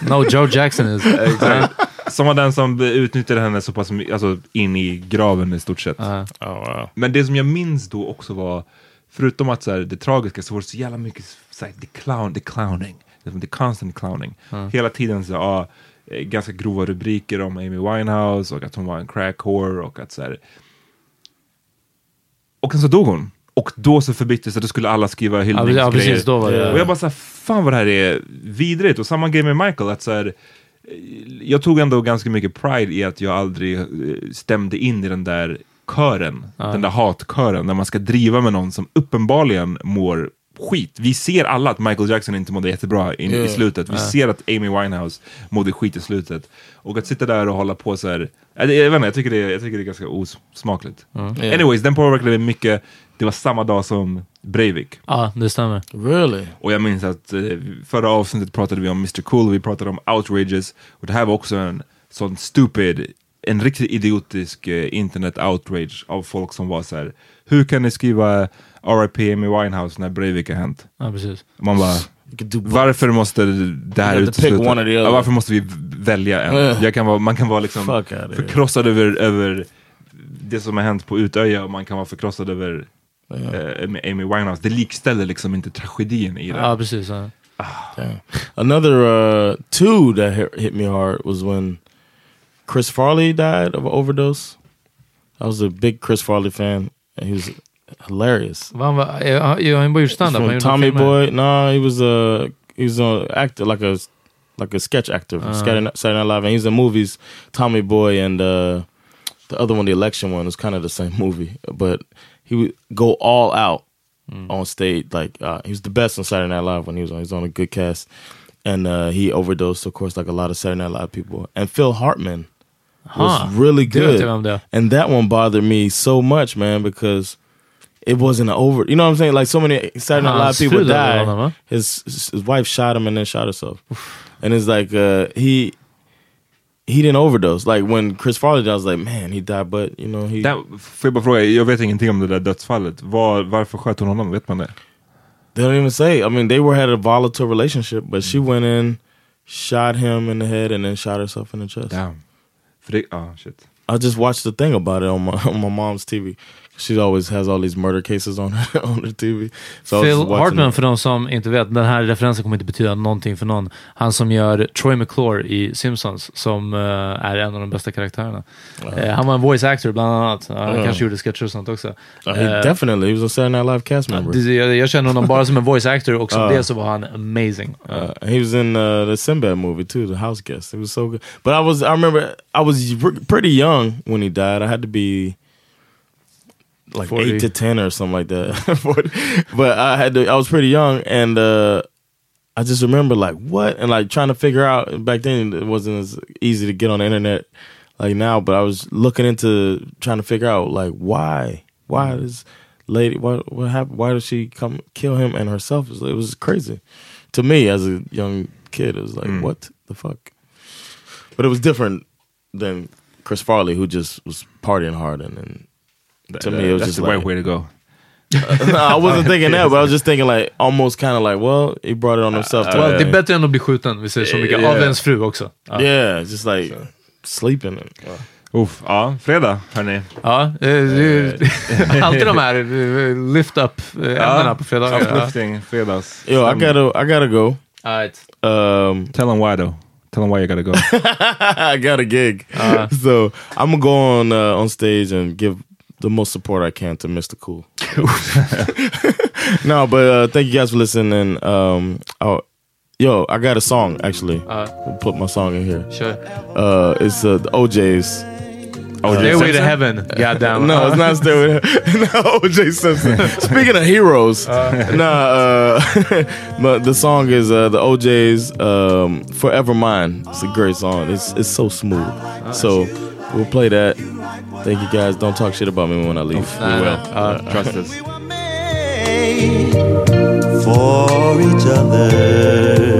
*laughs* No, Joe Jackson is. *laughs* Som var den som utnyttjade henne så pass alltså, in i graven i stort sett. Ja. oh wow. Men det som jag minns då också var, förutom att så här, det tragiska så var det så jävla mycket så här, the, clown, the clowning. The constant clowning. Hela tiden så, ja, eh, ganska grova rubriker om Amy Winehouse och att hon var en crack whore och att så här, Och sen så dog hon. Och då så förbyttes det, då skulle alla skriva Ja, hyllningsgrejer. ja, precis. Då var det... Och jag bara såhär, fan vad det här är vidrigt. Och samma grej med Michael, att så här, eh, jag tog ändå ganska mycket pride i att jag aldrig eh, stämde in i den där kören, den där hatkören, när man ska driva med någon som uppenbarligen mår skit. Vi ser alla att Michael Jackson inte mådde jättebra in, i Yeah. slutet. Vi ser att Amy Winehouse mådde skit i slutet. Och att sitta där och hålla på så här, jag, jag vet inte, jag tycker det, är- jag tycker det är ganska osmakligt. Yeah. Anyways, den påverkade mig mycket. Det var samma dag som Breivik. Ja, det stämmer. Really? Och jag minns att eh, förra avsnittet pratade vi om Mr Cool, vi pratade om outrages. Och det här var också en sån stupid, en riktigt idiotisk eh, internet outrage av folk som var så här. hur kan ni skriva RIP Amy Winehouse när Breivik har hänt? Ja, precis. Man bara, varför måste det här utesluta? Ja, varför måste vi välja en? Yeah. Jag kan vara, man kan vara liksom förkrossad över, över det som har hänt på Utöja och man kan vara förkrossad över eh, Amy Winehouse. Det likställer liksom inte tragedin i det. Ja, precis. Ja. Damn. Another uh, two that hit me hard was when Chris Farley died of an overdose. I was a big Chris Farley fan, and he was hilarious. Han var, ja, ja, han bara gjort standup. han From gjorde Tommy. Boy, no, he was a he was an actor like a like a sketch actor from Saturday, Night- Saturday Night Live, and he was in movies. Tommy Boy and uh, the other one, the election one, was kind of the same movie, but he would go all out on stage. Like uh, he was the best on Saturday Night Live when he was on. He was on a good cast, and uh, he overdosed, of course, like a lot of Saturday Night Live people. And Phil Hartman was Huh. really good, jag vem det är. and that one bothered me so much, man, because it wasn't over. You know what I'm saying? Like so many Saturday Night Han Live people slutade died. honom, va? His his wife shot him and then shot herself, and it's like uh, he he didn't overdose. Like when Chris Farley died, I was like, man, he died, but you know he. Där, får jag bara fråga, jag vet ingenting om det där dödsfallet. Var, varför sköt hon honom? Vet man det? They don't even say. I mean, they were had a volatile relationship, but she went in, shot him in the head, and then shot herself in the chest. Damn. För det, ah shit. I just watched the thing about it on my *laughs* on my mom's TV. She always has all these murder cases on her *laughs* on her TV. So Phil Hartman, it. för de som inte vet, den här referensen kommer inte betyda någonting för någon. Han som gör Troy McClure i Simpsons, som eh, är en av de bästa karaktärerna. Eh, han var en voice actor bland annat. Han Ja. kanske gjorde sketcher och sånt också. Uh, he Eh, definitely he was a Saturday Night Live cast member. jag, jag känner honom bara som en voice actor och som det så var han amazing. Uh, he was in uh, the Sinbad movie too, The House Guest. It was so good. But I was, I remember, I was pretty young when he died. I had to be like 40. eight to ten or something like that. *laughs* 40. but I had to, I was pretty young, and uh, I just remember like what and like trying to figure out. Back then, it wasn't as easy to get on the internet like now. But I was looking into trying to figure out like why why is lady what what happened? Why did she come kill him and herself? It was, it was crazy to me as a young kid. It was like Mm. what the fuck. But it was different than Chris Farley, who just was partying hard and. and to me, it was just the like right way to go. *laughs* no, I wasn't thinking that, but I was just thinking like almost kind of like, well, he brought it on himself. to Well, like- det är bättre än att bli skjuten, vi säger så mycket. Yeah. Av ens fru också. Ja. Yeah, just like sleeping. And, uh. Uff, ja, fredag hörni. Ja, eh, det- *laughs* alltid de här eh, lift up eh, ämnena på fredagar. Ja. Uplifting, fredags. Yo, I gotta, I gotta go. Alright. Um, Tell them why though. Tell them why you gotta go. *laughs* I got a gig, so I'm gonna go on uh, on stage and give the most support I can to Mr. Cool. *laughs* no, but uh, thank you guys for listening. Um, oh, yo, I got a song actually. I'll put my song in here. Sure. Uh, it's uh, the OJ's. Stairway to heaven. Goddamn. *laughs* No, it's not Stairway. *laughs* no, OJ Simpson. Speaking of heroes, nah. Uh, but the song is uh, the OJ's um, "Forever Mine." It's a great song. It's it's so smooth. So we'll play that. Thank you guys. Don't talk shit about me when I leave. Nah, we will. nah. Uh, Trust us. for each other.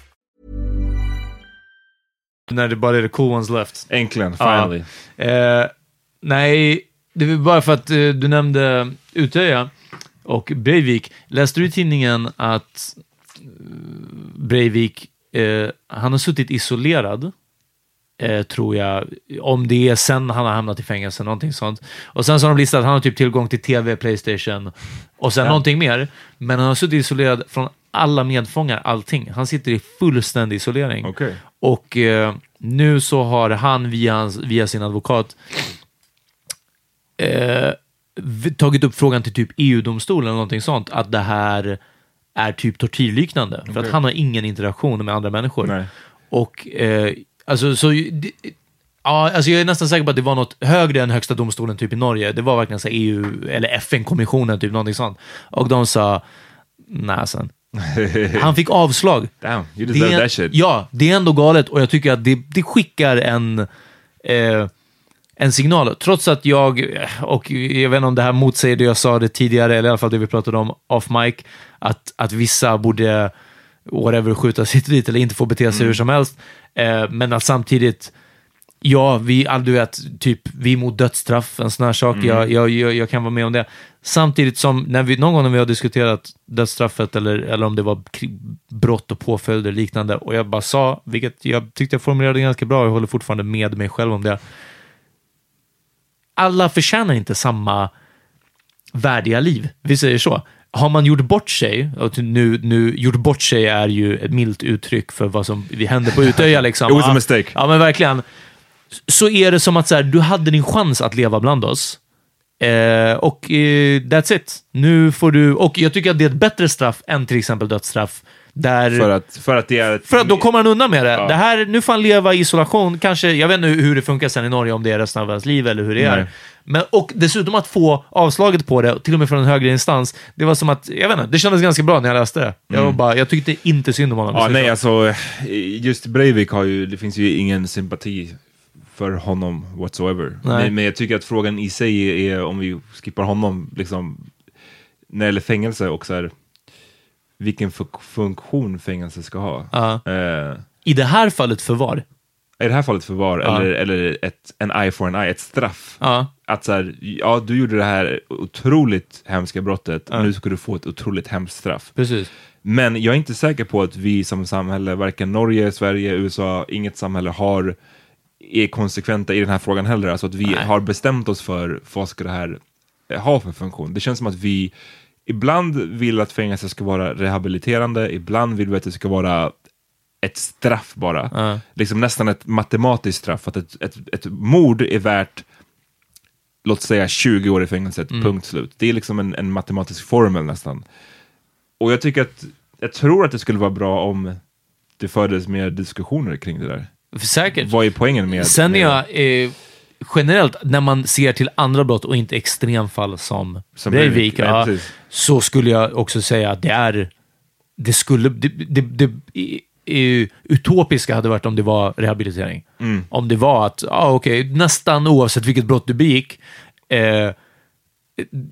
När det bara är the cool ones left. Äntligen, Ja. finally. Eh, nej, det var bara för att eh, du nämnde Utöja och Breivik. Läste du i tidningen att eh, Breivik, eh, han har suttit isolerad, eh, tror jag, om det är sen han har hamnat i fängelse, någonting sånt. Och sen så har de listat att han har typ tillgång till TV, Playstation och sen någonting mer. Men han har suttit isolerad från alla medfångar, allting. Han sitter i fullständig isolering. Okej. Och eh, nu så har han via, via sin advokat eh, tagit upp frågan till typ EU-domstolen eller någonting sånt, att det här är typ tortyrliknande. För att han har ingen interaktion med andra människor. Nej. Och eh, alltså, så, det, ja, alltså jag är nästan säker på att det var något högre än högsta domstolen typ i Norge. Det var verkligen så EU, eller FN-kommissionen, typ någonting sånt. Och de sa, nej sen. *laughs* Han fick avslag. Damn, you Det deserve är, that shit. Ja, det är ändå galet och jag tycker att det, det skickar en, eh, en signal. Trots att jag, och jag vet inte om det här motsäger det jag sa det tidigare, eller i alla fall det vi pratade om off mic, att, att vissa borde whatever, skjuta sitt dit eller inte få bete sig hur som helst. Eh, men att samtidigt, ja, vi, du vet, typ, vi är emot dödsstraff, en sån här sak. Jag, jag, jag, jag kan vara med om det. Samtidigt som, när vi, någon gång när vi har diskuterat dödsstraffet eller, eller om det var brott och påföljder och liknande, och jag bara sa, vilket jag tyckte jag formulerade ganska bra, jag håller fortfarande med mig själv om det. Alla förtjänar inte samma värdiga liv. Vi säger så. Har man gjort bort sig, och nu, nu gjort bort sig är ju ett milt uttryck för vad som händer på Utöja. Liksom. *laughs* It was a mistake. Ja, men verkligen. Så är det som att så här, du hade din chans att leva bland oss. Eh, och eh, that's it. Nu får du... Och jag tycker att det är ett bättre straff än till exempel dödsstraff. Där, För att, för att det är... Ett, för att då kommer han undan med det. Ja. det här, nu får han leva i isolation. Kanske, jag vet inte hur det funkar sen i Norge, om det är resten av hans liv eller hur det är. Nej. Men, och dessutom att få avslaget på det, till och med från en högre instans, det var som att, jag vet inte, det kändes ganska bra när jag läste det. Jag, var bara, jag tyckte inte synd om honom. Mm. Ja, nej, alltså just Breivik har ju, det finns ju ingen sympati för honom whatsoever. Men, men jag tycker att frågan i sig är, är om vi skippar honom, liksom, när det gäller fängelse och så här, vilken fun- funktion fängelse ska ha. Ja. Eh, I det här fallet förvar. I det här fallet förvar, Ja. eller, eller ett, en eye for an eye, ett straff. Att så här, ja, du gjorde det här otroligt hemska brottet, nu ska du få ett otroligt hemskt straff. Precis. Men jag är inte säker på att vi som samhälle, varken Norge, Sverige, USA, inget samhälle har är konsekventa i den här frågan heller. Alltså att vi Nej. har bestämt oss för vad ska det här eh, ha för funktion. Det känns som att vi ibland vill att fängelse ska vara rehabiliterande, ibland vill vi att det ska vara ett straff bara. Ja. Liksom nästan ett matematiskt straff. Att ett, ett, ett mord är värt låt säga 20 år i fängelset, Mm. punkt slut. Det är liksom en, en matematisk formel nästan. Och jag tycker att, jag tror att det skulle vara bra om det fördes mer diskussioner kring det där. Säkert. Vad är poängen med... Sen är jag eh, generellt, när man ser till andra brott och inte extremfall som, Som Breivik, ja, så skulle jag också säga att det är... Det skulle... Det, det, det, i- utopiska hade varit om det var rehabilitering. Mm. Om det var att, ja okej, nästan oavsett vilket brott du begick, eh,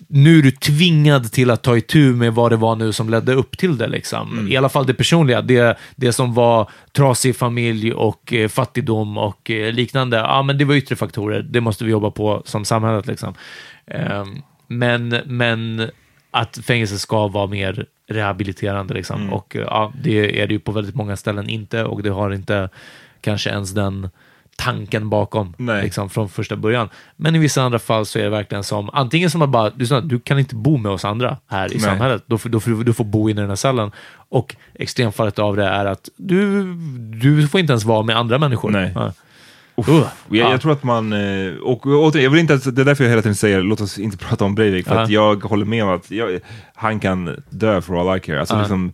nu är du tvingad till att ta itu med vad det var nu som ledde upp till det. Liksom. Mm. I alla fall det personliga. Det, det som var trasig familj och eh, fattigdom och eh, liknande. Ja, men det var yttre faktorer. Det måste vi jobba på som samhället. Liksom. Ehm, men, men att fängelse ska vara mer rehabiliterande. Liksom. Mm. Och eh, ja, det är det ju på väldigt många ställen inte och det har inte kanske ens den tanken bakom liksom, från första början. Men i vissa andra fall så är det verkligen som, antingen som att bara, du, du kan inte bo med oss andra här i Nej. samhället, då, då får du får bo inne i den här cellen. Och extremfallet av det är att du, du får inte ens vara med andra människor. Nej. Ja. Uff. Uh, jag, ja. jag tror att man, eh, och, återigen, jag vill inte, det är därför jag hela tiden säger, låt oss inte prata om Breivik, för Ja. att jag håller med om att jag, han kan dö for all I care. Alltså Ja. liksom, eh,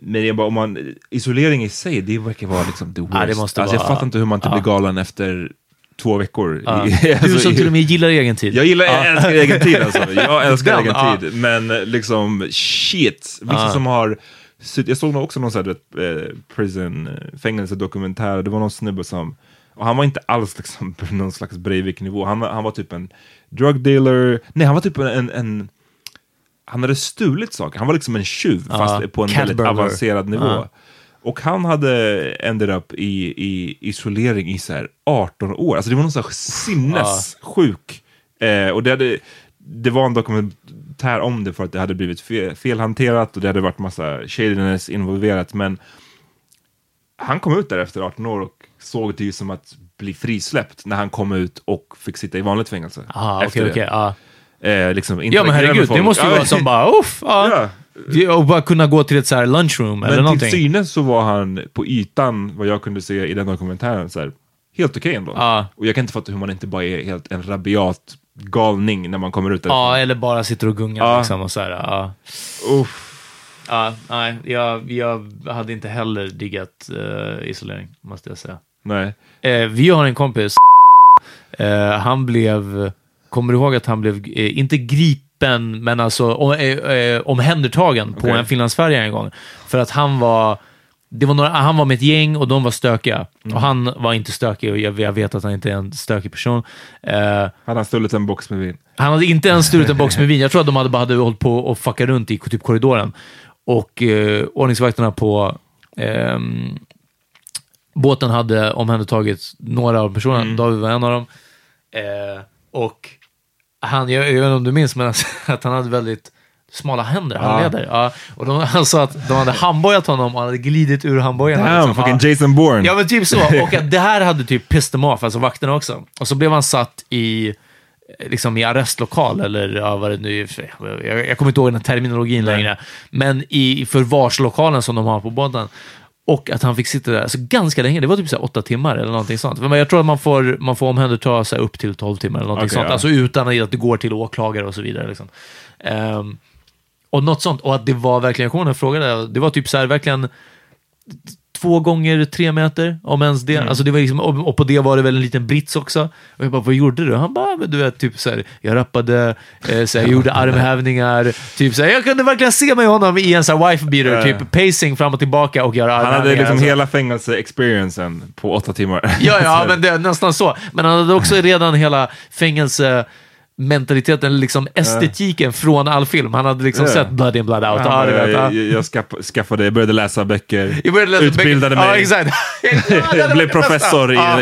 men det är bara, om man, isolering i sig, det verkar vara liksom the worst. Ja, det måste alltså, jag fattar inte hur man inte ja. blir galen efter två veckor. Ja. *laughs* Alltså, Du som till och med gillar egen tid. Jag gillar, jag Ja. älskar egen tid alltså. *laughs* Jag älskar Den, egen tid. Men eh, liksom, shit. Vissa som har, jag såg också någon sån här, eh, prison, eh, fängelsedokumentär. Det var någon snubbe som, och han var inte alls liksom *laughs* på någon slags Breivik-nivå. Han, han var typ en drug dealer, nej han var typ en, en han hade stulit saker. Han var liksom en tjuv, Ja, fast på en väldigt burglar. avancerad nivå. Ja. Och han hade ended up i, i isolering i så här 18 år. Alltså det var någon sån här sinnessjuk. Eh, och det, hade, det var en dokumentär om det för att det hade blivit fel, felhanterat och det hade varit massa shadiness involverat. Men han kom ut där efter 18 år och såg det ju som att bli frisläppt när han kom ut och fick sitta i vanligt fängelse. Ah, efter okej, det. okej. ja. Eh, liksom Ja, men herregud, det måste ju vara som bara, uff, ja. Ja. Och bara kunna gå till ett så här lunchroom eller Men till någonting. synes så var han på ytan, vad jag kunde se i den dokumentären, så här, helt okej ändå. Ja. Och jag kan inte fatta hur man inte bara är helt en rabiat galning när man kommer ut därifrån. Ja, eller bara sitter och gungar Ja. liksom och så här. Ja. Uff. Ja, nej, jag, jag hade inte heller diggat eh, isolering, måste jag säga. Nej. Eh, vi har en kompis, eh, han blev, kommer du ihåg att han blev, eh, inte gripen, men alltså om, eh, eh, omhändertagen på Okej. en finlandsfärja en gång. För att han var, det var några, han var med ett gäng och de var stökiga. Mm. Och han var inte stökig och jag, jag vet att han inte är en stökig person. Eh, Han har stulit en box med vin. han hade inte ens stulit en box med *laughs* vin. Jag tror att de hade bara hade hållit på och fucka runt i typ korridoren. Och eh, ordningsvakterna på ehm, båten hade omhändertagit några av personerna. David var en av dem. Eh, och han, jag, jag vet inte om du minns, men att han hade väldigt smala händer, handleder. Ja. Och de, han sa att de hade handbojat honom och han hade glidit ur handbojen. Damn, liksom. fucking Jason Bourne. Ja, men typ så. Och att *laughs* det här hade typ pissed dem off, alltså vakterna också. Och så blev han satt i liksom i arrestlokal eller ja, vad det nu Jag, jag kommer inte ihåg den här terminologin längre. Men i förvarslokalen som de har på båten. Och att han fick sitta där alltså, ganska länge. Det var typ så åtta timmar eller någonting sånt. Men jag tror att man får, man får omhänderta sig upp till 12 timmar eller någonting Okej, sånt. ja. Alltså utan att det går till åklagare och så vidare. Liksom. Ehm, och något sånt. Och att det var verkligen, jag kommer ihåg när jag frågade, det var typ så här verkligen två gånger tre meter, om ens det. Mm. Alltså det var liksom, och, på det var det väl en liten brits också. Och jag bara, vad gjorde du? Han bara, men du vet, typ så här, jag rappade, eh, så här, jag gjorde armhävningar. Typ så här, jag kunde verkligen se mig honom i en så här wife beater, typ pacing fram och tillbaka och göra Han armhävningar. hade liksom alltså. hela fängelse-experiencen på åtta timmar. Ja, ja, *laughs* men det nästan så. Men han hade också redan hela fängelsementaliteten, liksom estetiken från all film. Han hade liksom Ja. sett Blood in, Blood out. Ja, ja. jag, jag skaff, skaffade, jag började läsa böcker, Jag började läsa utbildade böcker. mig, Ja, exakt. *laughs* Ja, blev professor i... Ja.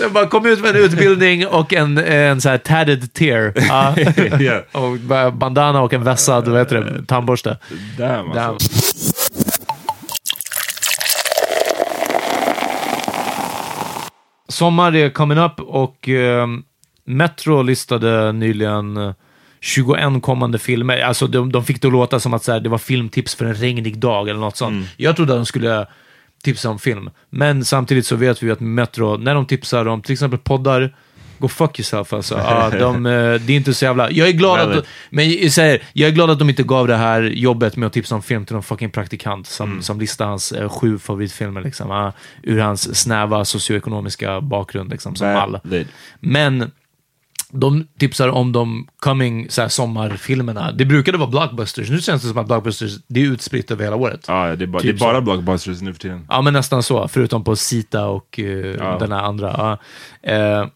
Jag bara kom ut med en utbildning och en, en så här tatted tear. Ja. *laughs* Ja. och bandana och en vässad vad heter det, tandborste. Damn, Damn. alltså. Sommar är coming up och eh, Metro listade nyligen eh, 21 kommande filmer. Alltså de, de fick det att låta som att så här, det var filmtips för en regnig dag eller något sånt. Jag trodde att de skulle tipsa om film. Men samtidigt så vet vi att Metro, när de tipsar om till exempel poddar, Go fuck yourself alltså. Ja, *laughs* de, eh, det är inte så jävla... Jag är glad att... Men jag, säger, jag är glad att de inte gav det här jobbet med att tipsa om film till någon fucking praktikant som, som listar hans eh, sju favoritfilmer liksom, ah, ur hans snäva socioekonomiska bakgrund liksom, som all. Men de tipsar om de coming så här, sommarfilmerna. Det brukade vara blockbusters. Nu känns det som att blockbusters det är utspritt över hela året. Ja, det är bara, Typ det är bara så. blockbusters nu för tiden. Ja, men nästan så. Förutom på Sita och eh, Ja. den här andra. Ja. Eh,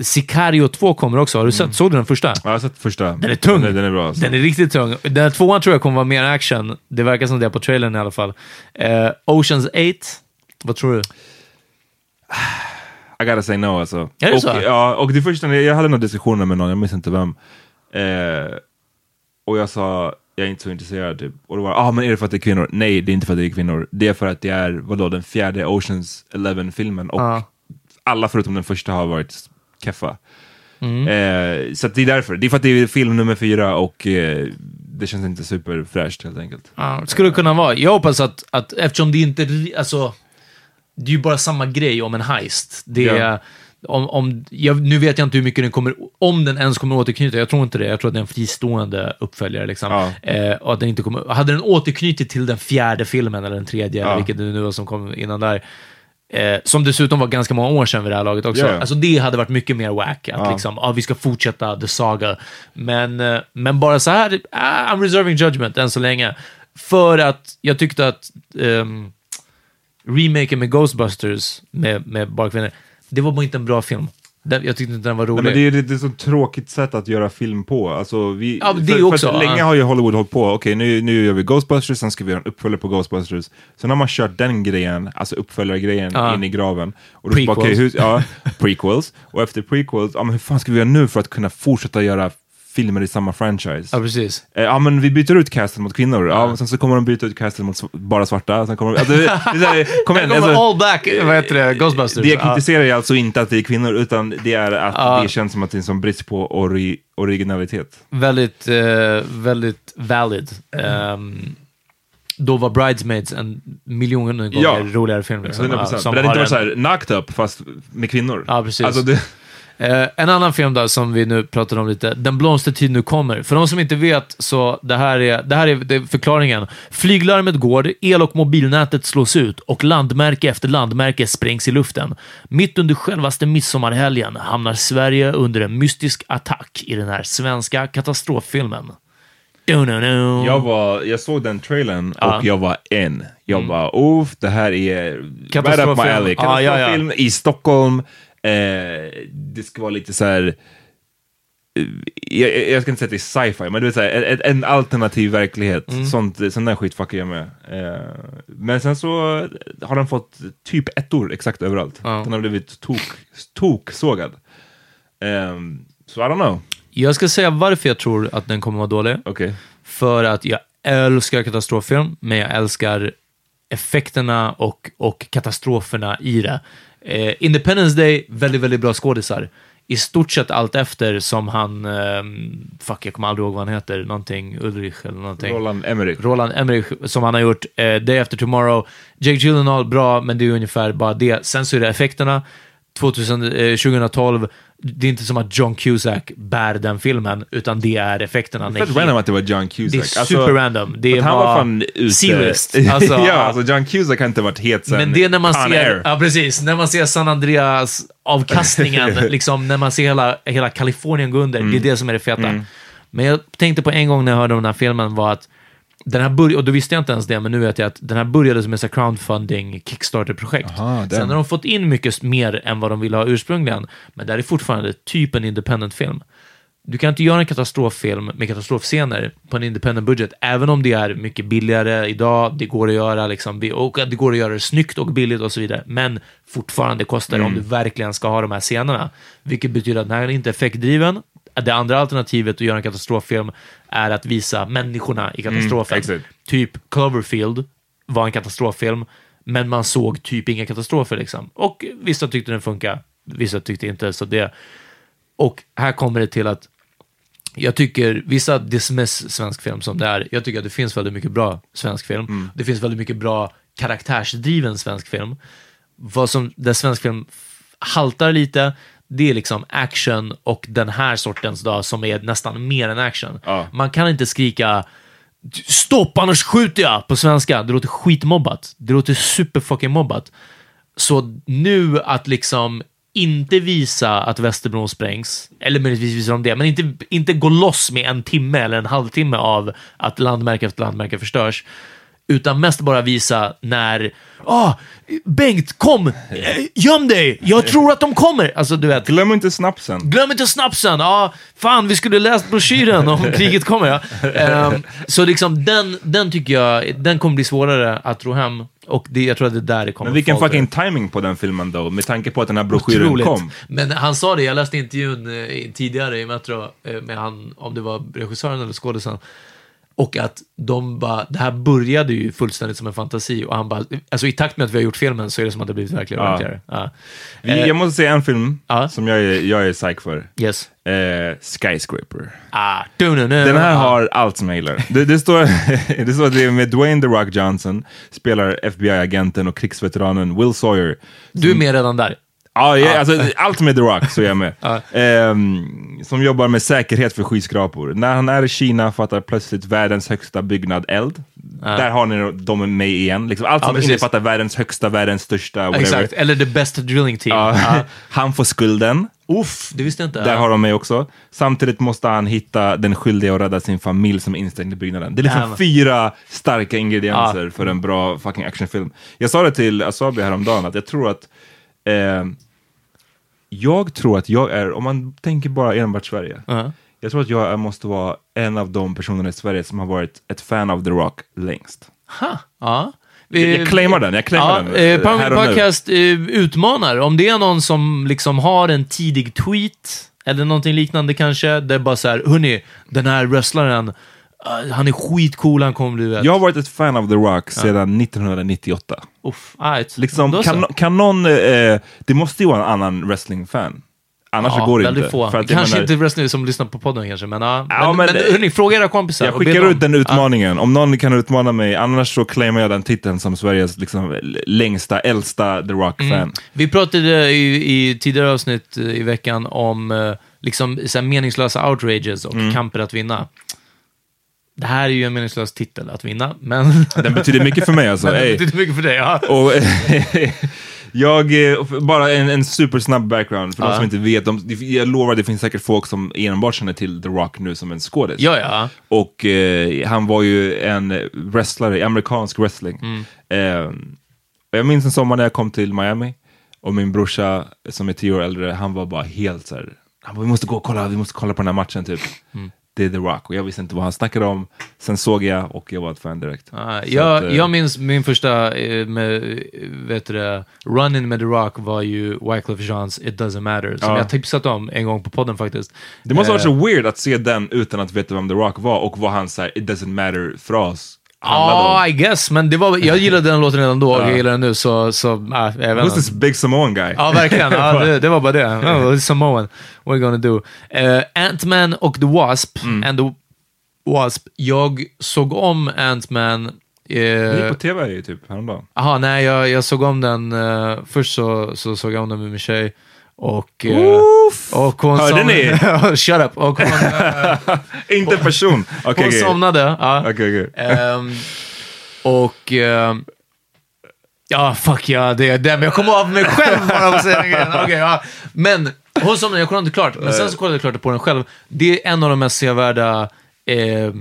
Sicario 2 kommer också. Har du sett? Såg du den första? Ja, jag har sett första. Den är tung. Den är, den är bra. Alltså. Den är riktigt tung. Den här tvåan tror jag kommer vara mer action. Det verkar som det på trailern i alla fall. Eh, Oceans 8. Vad tror du? *sighs* *sighs* I gotta say no alltså. Är det och, så? Ja, och det första, jag hade några diskussioner med någon, jag minns inte vem. Eh, och jag sa, jag är inte så intresserad. Typ. Och då var ah men är det för att det är kvinnor? Nej, det är inte för att det är kvinnor. Det är för att det är, vadå, den fjärde Oceans 11-filmen. Och Ja. alla förutom den första har varit keffa. Mm. Eh, så det är därför. Det är för att det är film nummer fyra och eh, det känns inte superfräscht helt enkelt. Skulle det kunna vara. Jag hoppas att, att eftersom det inte... Alltså, det är ju bara samma grej om en heist. Det är... Ja. Om, om, jag, nu vet jag inte hur mycket den kommer, om den ens kommer återknyta, jag tror inte det. Jag tror att det är en fristående uppföljare. Liksom. Ja. Eh, och att den inte kommer, hade den återknutit till den fjärde filmen, eller den tredje, Ja. vilket det nu var som kom innan där, eh, som dessutom var ganska många år sedan vid det här laget också. Ja. Alltså det hade varit mycket mer wack, att Ja. liksom, ah, vi ska fortsätta the saga. Men, eh, men bara så här, ah, I'm reserving judgment än så länge. För att jag tyckte att ehm, remaken med Ghostbusters med, med bara kvinnor, det var bara inte en bra film. Den, jag tyckte inte den var rolig. Nej, men det är är ett så tråkigt sätt att göra film på. Alltså, vi, Ja, det för, också, För ja. länge har ju Hollywood hållit på, okej nu, nu gör vi Ghostbusters, sen ska vi göra en uppföljare på Ghostbusters. Sen har man kört den grejen, alltså uppföljargrejen, Ja. in i graven. Och då så bara, Prequels. okej, hur, ja, *laughs* prequels. Och efter prequels, ja, men hur fan ska vi göra nu för att kunna fortsätta göra filmer i samma franchise? Ja, precis. Eh, Ja men vi byter ut casten mot kvinnor, ja. sen så kommer de byta ut casten mot bara svarta, sen kommer de, alltså, här, *laughs* kom igen, Den kommer alltså, all black, vad heter det, Ghostbusters. det jag Ja. kritiserar är alltså inte att det är kvinnor, utan det är att Ja. det känns som att det är en sån brist på ori originalitet. Väldigt, eh, väldigt valid. Ehm, då var Bridesmaids en miljon gånger Ja. roligare film. Liksom, 100%. ja, som Men har inte varit en- såhär knocked up, fast med kvinnor. Ja, precis. Alltså det, Eh, en annan film då, som vi nu pratade om lite, Den blomstertid nu kommer. För de som inte vet, så det här är, det här är det är förklaringen. Flyglarmet går, el och mobilnätet slås ut och landmärke efter landmärke sprängs i luften. Mitt under självaste midsommarhelgen hamnar Sverige under en mystisk attack i den här svenska katastroffilmen. Do, no, no. jag, var, jag såg den trailern Ja. och jag var en. Jag bara, oh, det här är right up my Katastroffilm. alley. Ja, ja, ja. Katastroffilm i Stockholm. Eh, det ska vara lite så här. eh, Jag, jag ska inte säga att det är sci-fi, men du vet, så här, en, en alternativ verklighet. Mm. Sånt, sån där skit fuckar jag med. Eh, men sen så har den fått typ ettor exakt överallt. Ja. Den har blivit tok, tok-sågad. Um, så I don't know. Jag ska säga varför jag tror att den kommer vara dålig. Okej. För att jag älskar katastroffilm, men jag älskar effekterna och, och katastroferna i det. Eh, Independence Day, väldigt, väldigt bra skådisar. i stort sett allt efter som han, eh, fuck jag kommer aldrig ihåg vad han heter, någonting Ulrich eller någonting. Roland Emmerich. Roland Emmerich som han har gjort, eh, Day After Tomorrow. Jake Gyllenhaal, bra, men det är ungefär bara det. Sen så är det effekterna. 2000, eh, 2012, det är inte som att John Cusack bär den filmen, utan det är effekterna. Det är fett random att det var John Cusack. Det är super random. Det han var var fan ute... *laughs* Alltså, ja, alltså John Cusack har inte varit het sen Men det är när man ser, Air. ja precis, när man ser San Andreas avkastningen, *laughs* liksom när man ser hela, hela Kalifornien gå under, det är det som är det feta. Men jag tänkte på en gång när jag hörde om den här filmen var att den här började, och då visste jag inte ens det, men nu vet jag att den här började som ett crowdfunding Kickstarter-projekt. Aha. Sen har de fått in mycket mer än vad de ville ha ursprungligen, men det här är fortfarande typ en independent film. Du kan inte göra en katastroffilm med katastrofscener på en independent budget, även om det är mycket billigare idag, det går att göra liksom, och det går att göra det snyggt och billigt och så vidare, men fortfarande kostar det om du verkligen ska ha de här scenerna, vilket betyder att den här är inte effektdriven. Det andra alternativet att göra en katastroffilm är att visa människorna i katastrofen. exakt. typ Cloverfield var en katastroffilm, men man såg typ inga katastrofer. Liksom. Och vissa tyckte den funkar, vissa tyckte inte. Så det. Och här kommer det till att jag tycker, vissa dismiss svensk film som det är, jag tycker att det finns väldigt mycket bra svensk film. Det finns väldigt mycket bra karaktärsdriven svensk film. Vad som, där svensk film haltar lite, det är liksom action och den här sortens då, som är nästan mer än action. Ja. Man kan inte skrika stopp annars skjuter jag på svenska. Det låter skitmobbat. Det låter superfucking mobbat. Så nu att liksom inte visa att Västerbron sprängs, eller möjligtvis visar de det, men inte, inte gå loss med en timme eller en halvtimme av att landmärke efter landmärke förstörs, utan mest bara visa när ah, Bengt, kom! Göm dig! Jag tror att de kommer! Alltså, du vet. Glöm inte snapsen. Glöm inte snapsen! Ja, fan, vi skulle läst broschyren om *laughs* kriget kommer. Ja. Ehm, så liksom, den, den tycker jag, den kommer bli svårare att ro hem. Och det, jag tror att det är där det kommer Men vilken fucking timing på den filmen då, med tanke på att den här broschyren Otroligt. kom. Men han sa det, jag läste intervjun eh, tidigare i Metro eh, med han, om det var regissören eller skådisen. Och att de bara, det här började ju fullständigt som en fantasi och han bara, alltså i takt med att vi har gjort filmen så är det som att det blivit verkligare och Ja. verkligare. Ja. Vi, Eh, jag måste säga en film Ja. som jag är, jag är psych för. Yes. Eh, Skyscraper. Ah. Den här Ah. har allt som jag gillar. Det, det, står, *laughs* det står att det är med Dwayne The Rock Johnson, spelar FBI-agenten och krigsveteranen Will Sawyer. Du är med redan där. Ja, jag, alltså, allt med The Rock så är jag med. *laughs* Ehm, som jobbar med säkerhet för skyskrapor. När han är i Kina fattar plötsligt världens högsta byggnad eld. Där har ni dem med igen. Liksom, allt som precis. innefattar världens högsta, världens största, whatever. Exakt, eller the best drilling team. *laughs* Han får skulden. Uff, det visste jag inte. Där har de mig också. Samtidigt måste han hitta den skyldiga och rädda sin familj som är instängd i byggnaden. Det är liksom Jävlar. fyra starka ingredienser Ja. för en bra fucking actionfilm. Jag sa det till Asabi häromdagen att jag tror att eh, jag tror att jag är, om man tänker bara enbart Sverige, Ja. jag tror att jag är- måste vara en av de personerna i Sverige som har varit ett fan av The Rock längst. Ha, ja. Jag, jag claimar den, jag claimar ja, den. eh, eh, Power och nu. Podcast eh, utmanar. Om det är någon som liksom har en tidig tweet, eller någonting liknande kanske, där bara så här, hörni, den här wrestlaren, eh, han är skitcool, han kommer bli vet. Jag har varit ett fan av The Rock sedan 1998. Uff, right. Liksom, kan, kan någon, eh, det måste ju vara en annan wrestling-fan. Annars så går det inte. Få. För att kanske menar- inte wrestling som lyssnar på podden kanske, men ja. Ja, men, men- men, hörni, fråga era kompisar. Jag skickar ut den utmaningen. Om någon kan utmana mig, annars så claimar jag den titeln som Sveriges liksom, längsta, äldsta The Rock-fan. Mm. Vi pratade i, i tidigare avsnitt eh, i veckan om eh, liksom, meningslösa outrages och Mm. kamper att vinna. Det här är ju en meningslös titel att vinna, men... Den betyder mycket för mig alltså. *laughs* men det Ey. betyder mycket för dig, ja. Och, *laughs* jag, eh, bara en, en supersnabb background för de Ja. som inte vet. De, jag lovar, det finns säkert folk som enbart känner till The Rock nu som en skådis. Ja, ja. Och eh, han var ju en wrestlare i amerikansk wrestling. Mm. Eh, och jag minns en sommar när jag kom till Miami och min brorsa som är tio år äldre, han var bara helt så här, han bara, vi måste gå och kolla, vi måste kolla på den här matchen typ. Mm. Det är The Rock och jag visste inte vad han snackade om. Sen såg jag och jag var ett fan direkt. Så jag, att, eh, jag minns min första eh, med, vet du run-in med The Rock var ju Wyclef Jeans It Doesn't Matter, som Ja. jag tipsat om en gång på podden faktiskt. Det måste ha varit Eh, så weird att se den utan att veta vem The Rock var och vad hans it doesn't matter-fras Ja, I guess. Men det var, jag gillade den låten redan då och Ja. jag gillar den nu, så... så äh, jag vet Who's this big Samoan guy? Ja, verkligen. Ja, det, det var bara det. *laughs* Oh, Samoan. What are you gonna do? Uh, Ant-Man och The Wasp. Mm. And the Wasp. Jag såg om Ant-Man... Det gick eh, på tv ju typ häromdagen. Jaha, nej, jag, jag såg om den. eh, först så, så såg jag om den med min tjej. Och, eh, och hon Hörde som- ni? *laughs* Shut up. Och hon, *laughs* eh, Inte person. Okej, hon okej. somnade. Ja. Okej, okej. Ehm, och... ehm, ja, fuck ja, det är det. Men jag kommer av mig själv bara av att säga den. Okej, ja. Men hon somnade, jag kollade inte klart. Men sen så kollade jag klart på den själv. Det är en av de mest sevärda eh,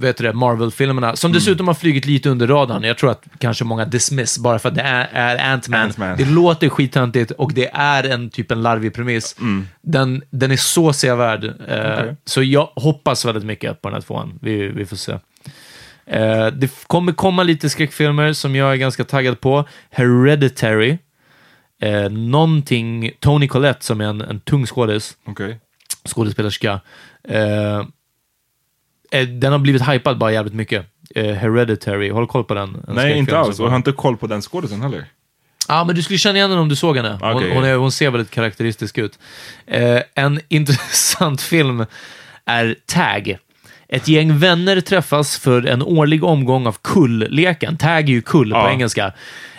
vet du det, Marvel-filmerna, som dessutom har flugit lite under radarn. Jag tror att kanske många dismiss bara för att det är, är Ant-Man. Ant-Man. Det låter skittöntigt och det är en typ en larvig premiss. Den, den är så sevärd. Eh, Okej. Så jag hoppas väldigt mycket på den här tvåan. Vi, vi får se. Eh, det kommer komma lite skräckfilmer som jag är ganska taggad på. Hereditary. Eh, någonting, Tony Collette som är en, en tung skådis, Okej. skådespelerska. Eh, den har blivit hypad bara jävligt mycket. Eh, Hereditary, håll koll på den. En Nej, inte alls. Och jag har inte koll på den skådisen heller. Ja, men du skulle känna igen henne om du såg henne. Hon, Okej. hon, är, hon ser väldigt karaktäristisk ut. Eh, en *laughs* intressant film är Tag. Ett gäng vänner träffas för en årlig omgång av kull-leken. Tag är ju kull på Ja. engelska.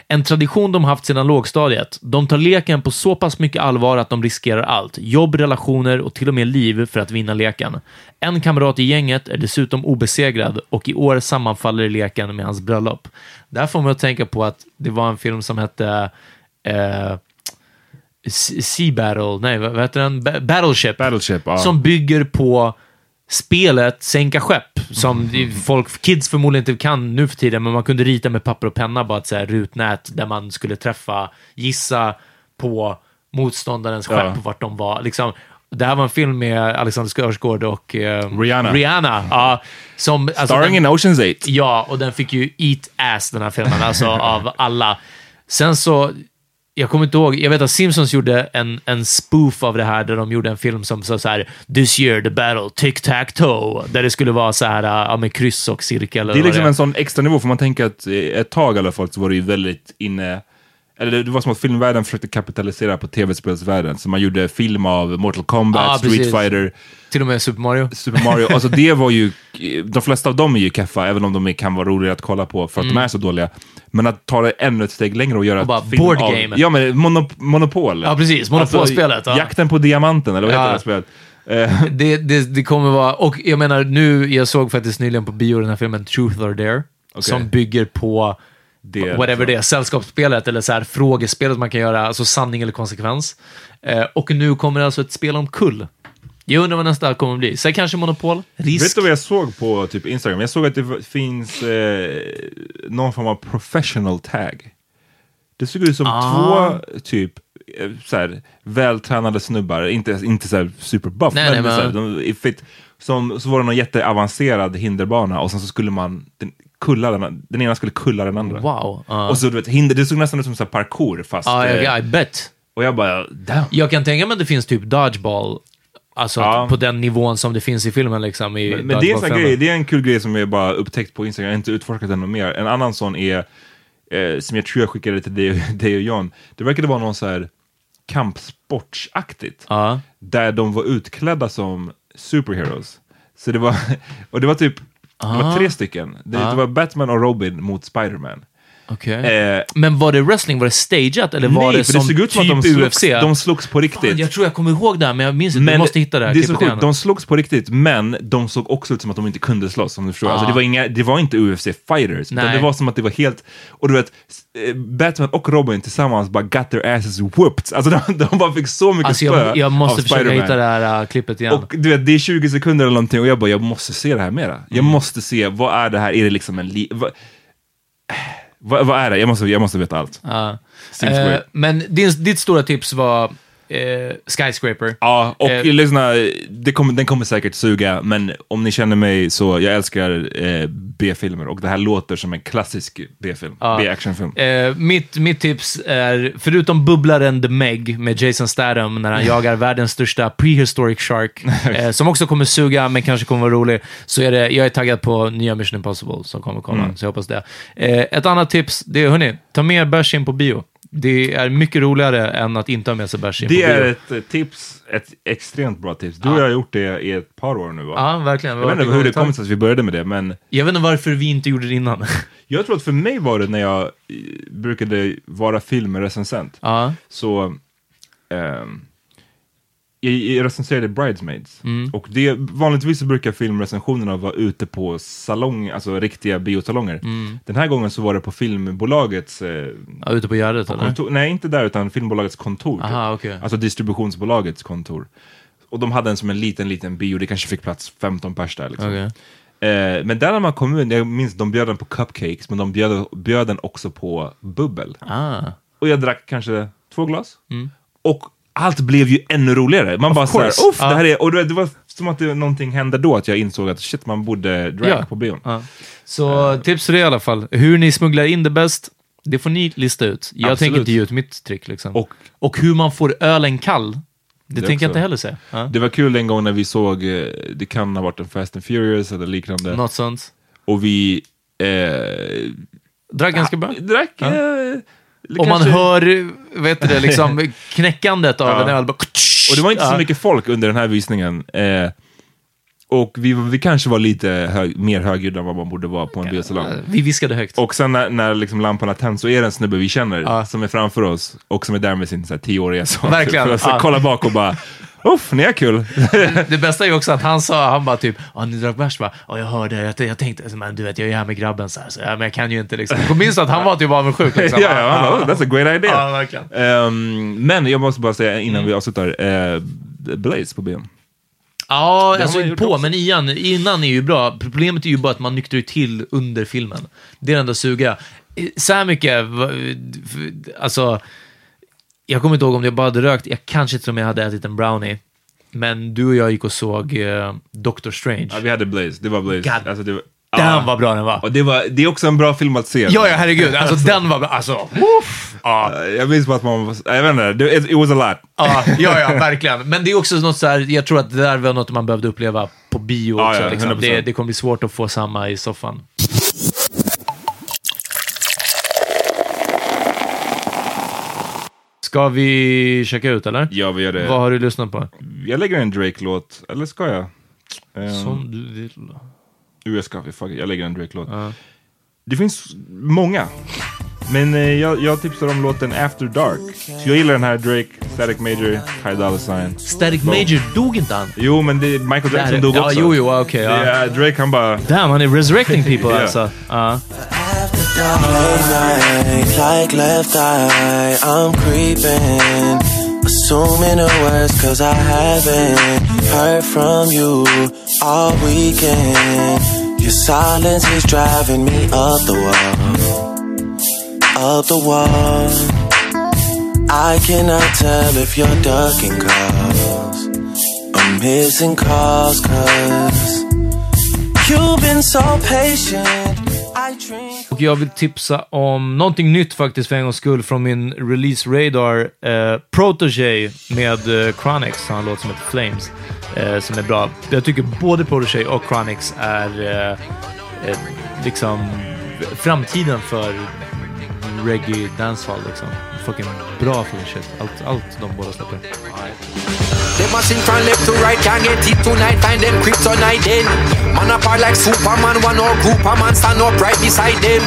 En tradition de haft sedan lågstadiet. De tar leken på så pass mycket allvar att de riskerar allt. Jobb, relationer och till och med liv för att vinna leken. En kamrat i gänget är dessutom obesegrad och i år sammanfaller leken med hans bröllop. Där får man att tänka på att det var en film som hette eh, Sea Battle, nej vad heter den? Ba- Battleship. Battleship, ja. Som bygger på spelet Sänka skepp, som Mm. folk, kids förmodligen inte kan nu för tiden, men man kunde rita med papper och penna bara ett så här rutnät där man skulle träffa, gissa på motståndarens skepp, Ja. vart de var. Liksom, det här var en film med Alexander Skarsgård och eh, Rihanna. Rihanna ja, som, alltså, Starring den- in Ocean's 8. Ja, och den fick ju eat ass den här filmen, alltså *laughs* av alla. Sen så, jag kommer inte ihåg, jag vet att Simpsons gjorde en, en spoof av det här, där de gjorde en film som sa så här “This year the battle, tic-tac-toe”, där det skulle vara så här, ja, med kryss och cirkel. Det är liksom är. en sån extra nivå, för man tänker att eh, ett tag i alla fall så var det ju väldigt inne eller det- var som att filmvärlden försökte kapitalisera på tv-spelsvärlden. Så man gjorde film av Mortal Kombat, Ja, Street precis. Fighter, Till och med Super Mario. Super Mario. Alltså det var ju, de flesta av dem är ju keffa, även om de kan vara roliga att kolla på för att de är så dåliga. Men att ta det ännu ett steg längre och göra Och bara film board av, game. Ja, men monop monopol. Ja, precis. Monopolspelet, ja. Jakten på diamanten, eller vad heter Ja. det spelet? Eh, *laughs* Det, det, det kommer vara, och jag menar nu, jag såg faktiskt nyligen på bio den här filmen Truth or Dare, som bygger på Det, whatever det är, sällskapsspelet eller så här frågespelet man kan göra, alltså sanning eller konsekvens. Eh, och nu kommer det alltså ett spel om kull. Jag undrar vad nästa kommer bli. Så kanske Monopol? Risk? Vet du vad jag såg på typ Instagram? Jag såg att det finns eh, någon form av professional tag. Det såg ut som Ah. två typ eh, så här, vältränade snubbar, inte, inte så här superbuff, Nej, nej, men, så här, men- de fit. Som, så var det någon jätteavancerad hinderbana och sen så skulle man den, kulla den, den ena skulle kulla den andra. Wow. Ja. Och så du vet, hinder, det såg nästan ut som så parkour fast... Ja, eh, jag, I bet. Och jag bara, damn. Jag kan tänka mig att det finns typ dodgeball, alltså Ja. på den nivån som det finns i filmen. Liksom, i Men, men det är en grej, det är en kul grej som jag bara upptäckt på Instagram, jag har inte utforskat den mer. En annan sån är, eh, som jag tror jag skickade till dig, *laughs* dig och John, det verkade vara någon så här kampsportsaktigt. Ja. Där de var utklädda som superheroes. Så det var, *laughs* och det var typ, det var tre stycken. Det, det var Batman och Robin mot Spiderman. Okej. Eh, Men var det wrestling? Var det stageat eller var nej, det som det såg ut som typ att de slogs, UFC? de slogs på riktigt. Fan, jag tror jag kommer ihåg det här, men jag minns inte. Du måste hitta det här det är så sjukt, de slogs på riktigt, men de såg också ut som att de inte kunde slåss, om du förstår. Ja. Alltså, det, var inga, det var inte UFC-fighters, utan det var som att det var helt... Och du vet, eh, Batman och Robin tillsammans bara got their asses whooped. Alltså de, de bara fick så mycket Alltså spö jag, jag måste av försöka hitta det här uh, klippet igen. Och du vet, det är 20 sekunder eller någonting och jag bara, jag måste se det här mera. Jag Mm. måste se, vad är det här? Är det liksom en... Li- vad, vad, vad är det? Jag måste, jag måste veta allt. Ja. Eh, men din, ditt stora tips var eh, Skyscraper. Ja, och Eh, lyssna, det kommer, den kommer säkert suga, men om ni känner mig så, jag älskar eh, B-filmer och det här låter som en klassisk B-film, Ja. B-actionfilm. Eh, mitt, mitt tips är, förutom bubblaren The Meg med Jason Statham när han *laughs* jagar världens största prehistoric shark, *laughs* eh, som också kommer suga men kanske kommer vara rolig, så är det, jag är taggad på nya Mission Impossible som kommer komma, Mm. så jag hoppas det. Eh, ett annat tips, det är hörni, ta med bärs in på bio. Det är mycket roligare än att inte ha med sig bärs in Det på bio. är ett eh, tips, ett extremt bra tips. Du och jag har gjort det i ett par år nu va? Ja, verkligen. Jag vet inte hur det kom sig att vi började med det, men Jag vet inte varför vi inte gjorde det innan. *laughs* jag tror att för mig var det när jag eh, brukade vara filmrecensent. ja. Så ehm, jag, jag recenserade Bridesmaids. Mm. Och det, vanligtvis så brukar filmrecensionerna vara ute på salong, alltså riktiga biosalonger. Mm. Den här gången så var det på filmbolagets eh, ja, ute på Gärdet eller? kontor. Nej, inte där, utan filmbolagets kontor. typ. Aha, okej. Alltså distributionsbolagets kontor. Och de hade en som en liten, liten bio, det kanske fick plats 15 pers där. Liksom. Okej. Eh, men där när man kom in, jag minns de bjöd den på cupcakes, men de bjöd, bjöd den också på bubbel. Ah. Och jag drack kanske två glas. Mm. Och allt blev ju ännu roligare. Man bara såhär, course. uff, Ja. det här är... Och det, det var som att det, någonting hände då, att jag insåg att shit, man borde drag Ja. på bion. Ja. Så tips för det i alla fall. Hur ni smugglar in det bäst, det får ni lista ut. Jag Absolut. tänker inte ge ut mitt trick. Liksom. Och Och hur man får ölen kall, det, Det tänker jag inte heller säga. Det var kul en gång när vi såg, eh, det kan ha varit en Fast and Furious eller liknande. Något sånt. Och vi eh, Drack ganska bra. drack... Eh, Om man hör, vet du det, liksom *laughs* knäckandet av Ja. en öl. Bara, Och det var inte så mycket folk under den här visningen. Eh, och vi, vi kanske var lite hög, mer högljudda än vad man borde vara på en biosalong. Vi viskade högt. Och sen när, när liksom lamporna tänds så är det en snubbe vi känner Ja. som är framför oss och som är där med sin så här, tioåriga son. Verkligen, För att så ja. kolla bak och bara, uff, ni är kul. *laughs* Det bästa är ju också att han sa, han bara typ, ja ni drack bärs va? Ja jag hörde, jag, jag tänkte, alltså, men du vet jag är här med grabben så här, så, ja, men jag kan ju inte liksom. Jag minns att han var typ avundsjuk *laughs* liksom. ja, ja, han bara, that's a great idea. Ja. Ehm, men jag måste bara säga innan Mm. vi avslutar, eh, Blaze på bion. Ja, alltså på, också. men igen, innan är ju bra. Problemet är ju bara att man nyktrar till under filmen. Det är det enda suga. Så här mycket, f- alltså, jag kommer inte ihåg om jag bara hade rökt, jag kanske till och med hade ätit en brownie. Men du och jag gick och såg uh, Doctor Strange. Ja, vi hade Blaze, det var Blaze. God Alltså, det var, Den ja. var bra den var. Och det, var, det är också en bra film att se. Ja, ja, herregud. Alltså den var bra. Alltså, uff. ja. Jag minns bara att man var, jag vet inte, it, it was a lot. Ja, ja, ja, verkligen. Men det är också något så här, jag tror att det där var något man behövde uppleva på bio också. ja, liksom. 100%. det, det kommer bli svårt att få samma i soffan. Ska vi checka ut eller? Ja, vi gör det. Vad har du lyssnat på? Jag lägger en Drake-låt, eller ska jag? Ehm, Som du vill. Jo, jag ska. Fuck it, jag lägger en Drake-låt. Det finns många. Men eh, jag, jag tipsar om låten After Dark. Så jag gillar den här Drake, Static Major, Ty Dolla Sign. Static Boom. Major dog inte han? Jo, men det, Michael Jackson dog ja, också. jo, jo, okej, ja. Det är- Drake han bara... Damn, han är resurrecting people *laughs* Ja. alltså. Night, like left eye, I'm creeping. Assuming the worst, cause I haven't heard from you all weekend. Your silence is driving me up the wall. Up the wall. I cannot tell if you're ducking calls or missing calls, cause you've been so patient. Och jag vill tipsa om någonting nytt faktiskt för en gångs skull från min release radar. Eh, Protege med eh, Chronix, har en låt som heter Flames, eh, som är bra. Jag tycker både Protege och Chronix är eh, eh, liksom framtiden för reggae dancehall liksom. Fucking bra full shit. Allt, allt de båda släpper. Them a sing from left to right, can't get it tonight, find them kryptonite then. Man apart like Superman, one or group, a man stand up right beside them.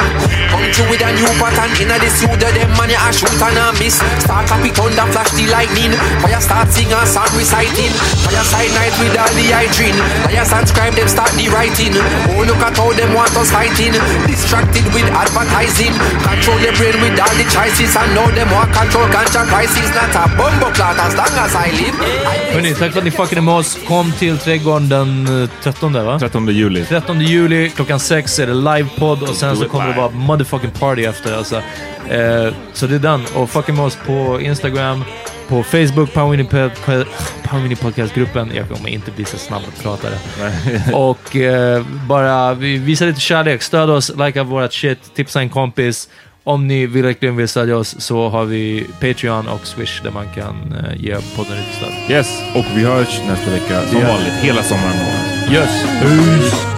Come through with a new pattern, inna the suit them, man, you a shoot and a miss. Start up it thunder, flash the lightning. Fire start sing a song reciting. Fire side night with all the dream. Fire transcribe them, start the writing. Oh, look at how them want us fighting. Distracted with advertising. Control the brain with all the choices. And now them want control ganja prices. Not a bumbo clot as long as I live. Hörni, tack för att ni fuckade med oss. Kom till Trädgården den eh, 13 va? 13 juli. 13 juli klockan sex är det livepodd och sen så kommer det vara motherfucking party efter alltså. Eh, så det är den. Och fucka med oss på Instagram. på Facebook, Power Mini Podcast-gruppen. Jag kommer inte bli så snabb att prata det. *laughs* och eh, bara vi- visa lite kärlek. Stöd oss, likea vårat shit, tipsa en kompis. Om ni vill, verkligen vill stödja oss så har vi Patreon och Swish där man kan eh, ge podden lite stöd. Yes, och vi hörs nästa vecka som vanligt hela sommaren. Yes! Peace!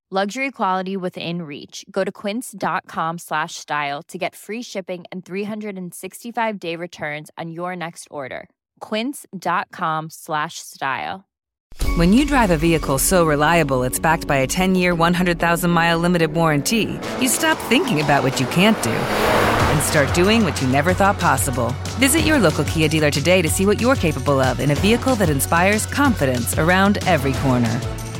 Luxury quality within reach. Go to quince.com slash style to get free shipping and 365 day returns on your next order. Quince.com slash style. When you drive a vehicle so reliable it's backed by a 10 year, 100,000 mile limited warranty, you stop thinking about what you can't do and start doing what you never thought possible. Visit your local Kia dealer today to see what you're capable of in a vehicle that inspires confidence around every corner.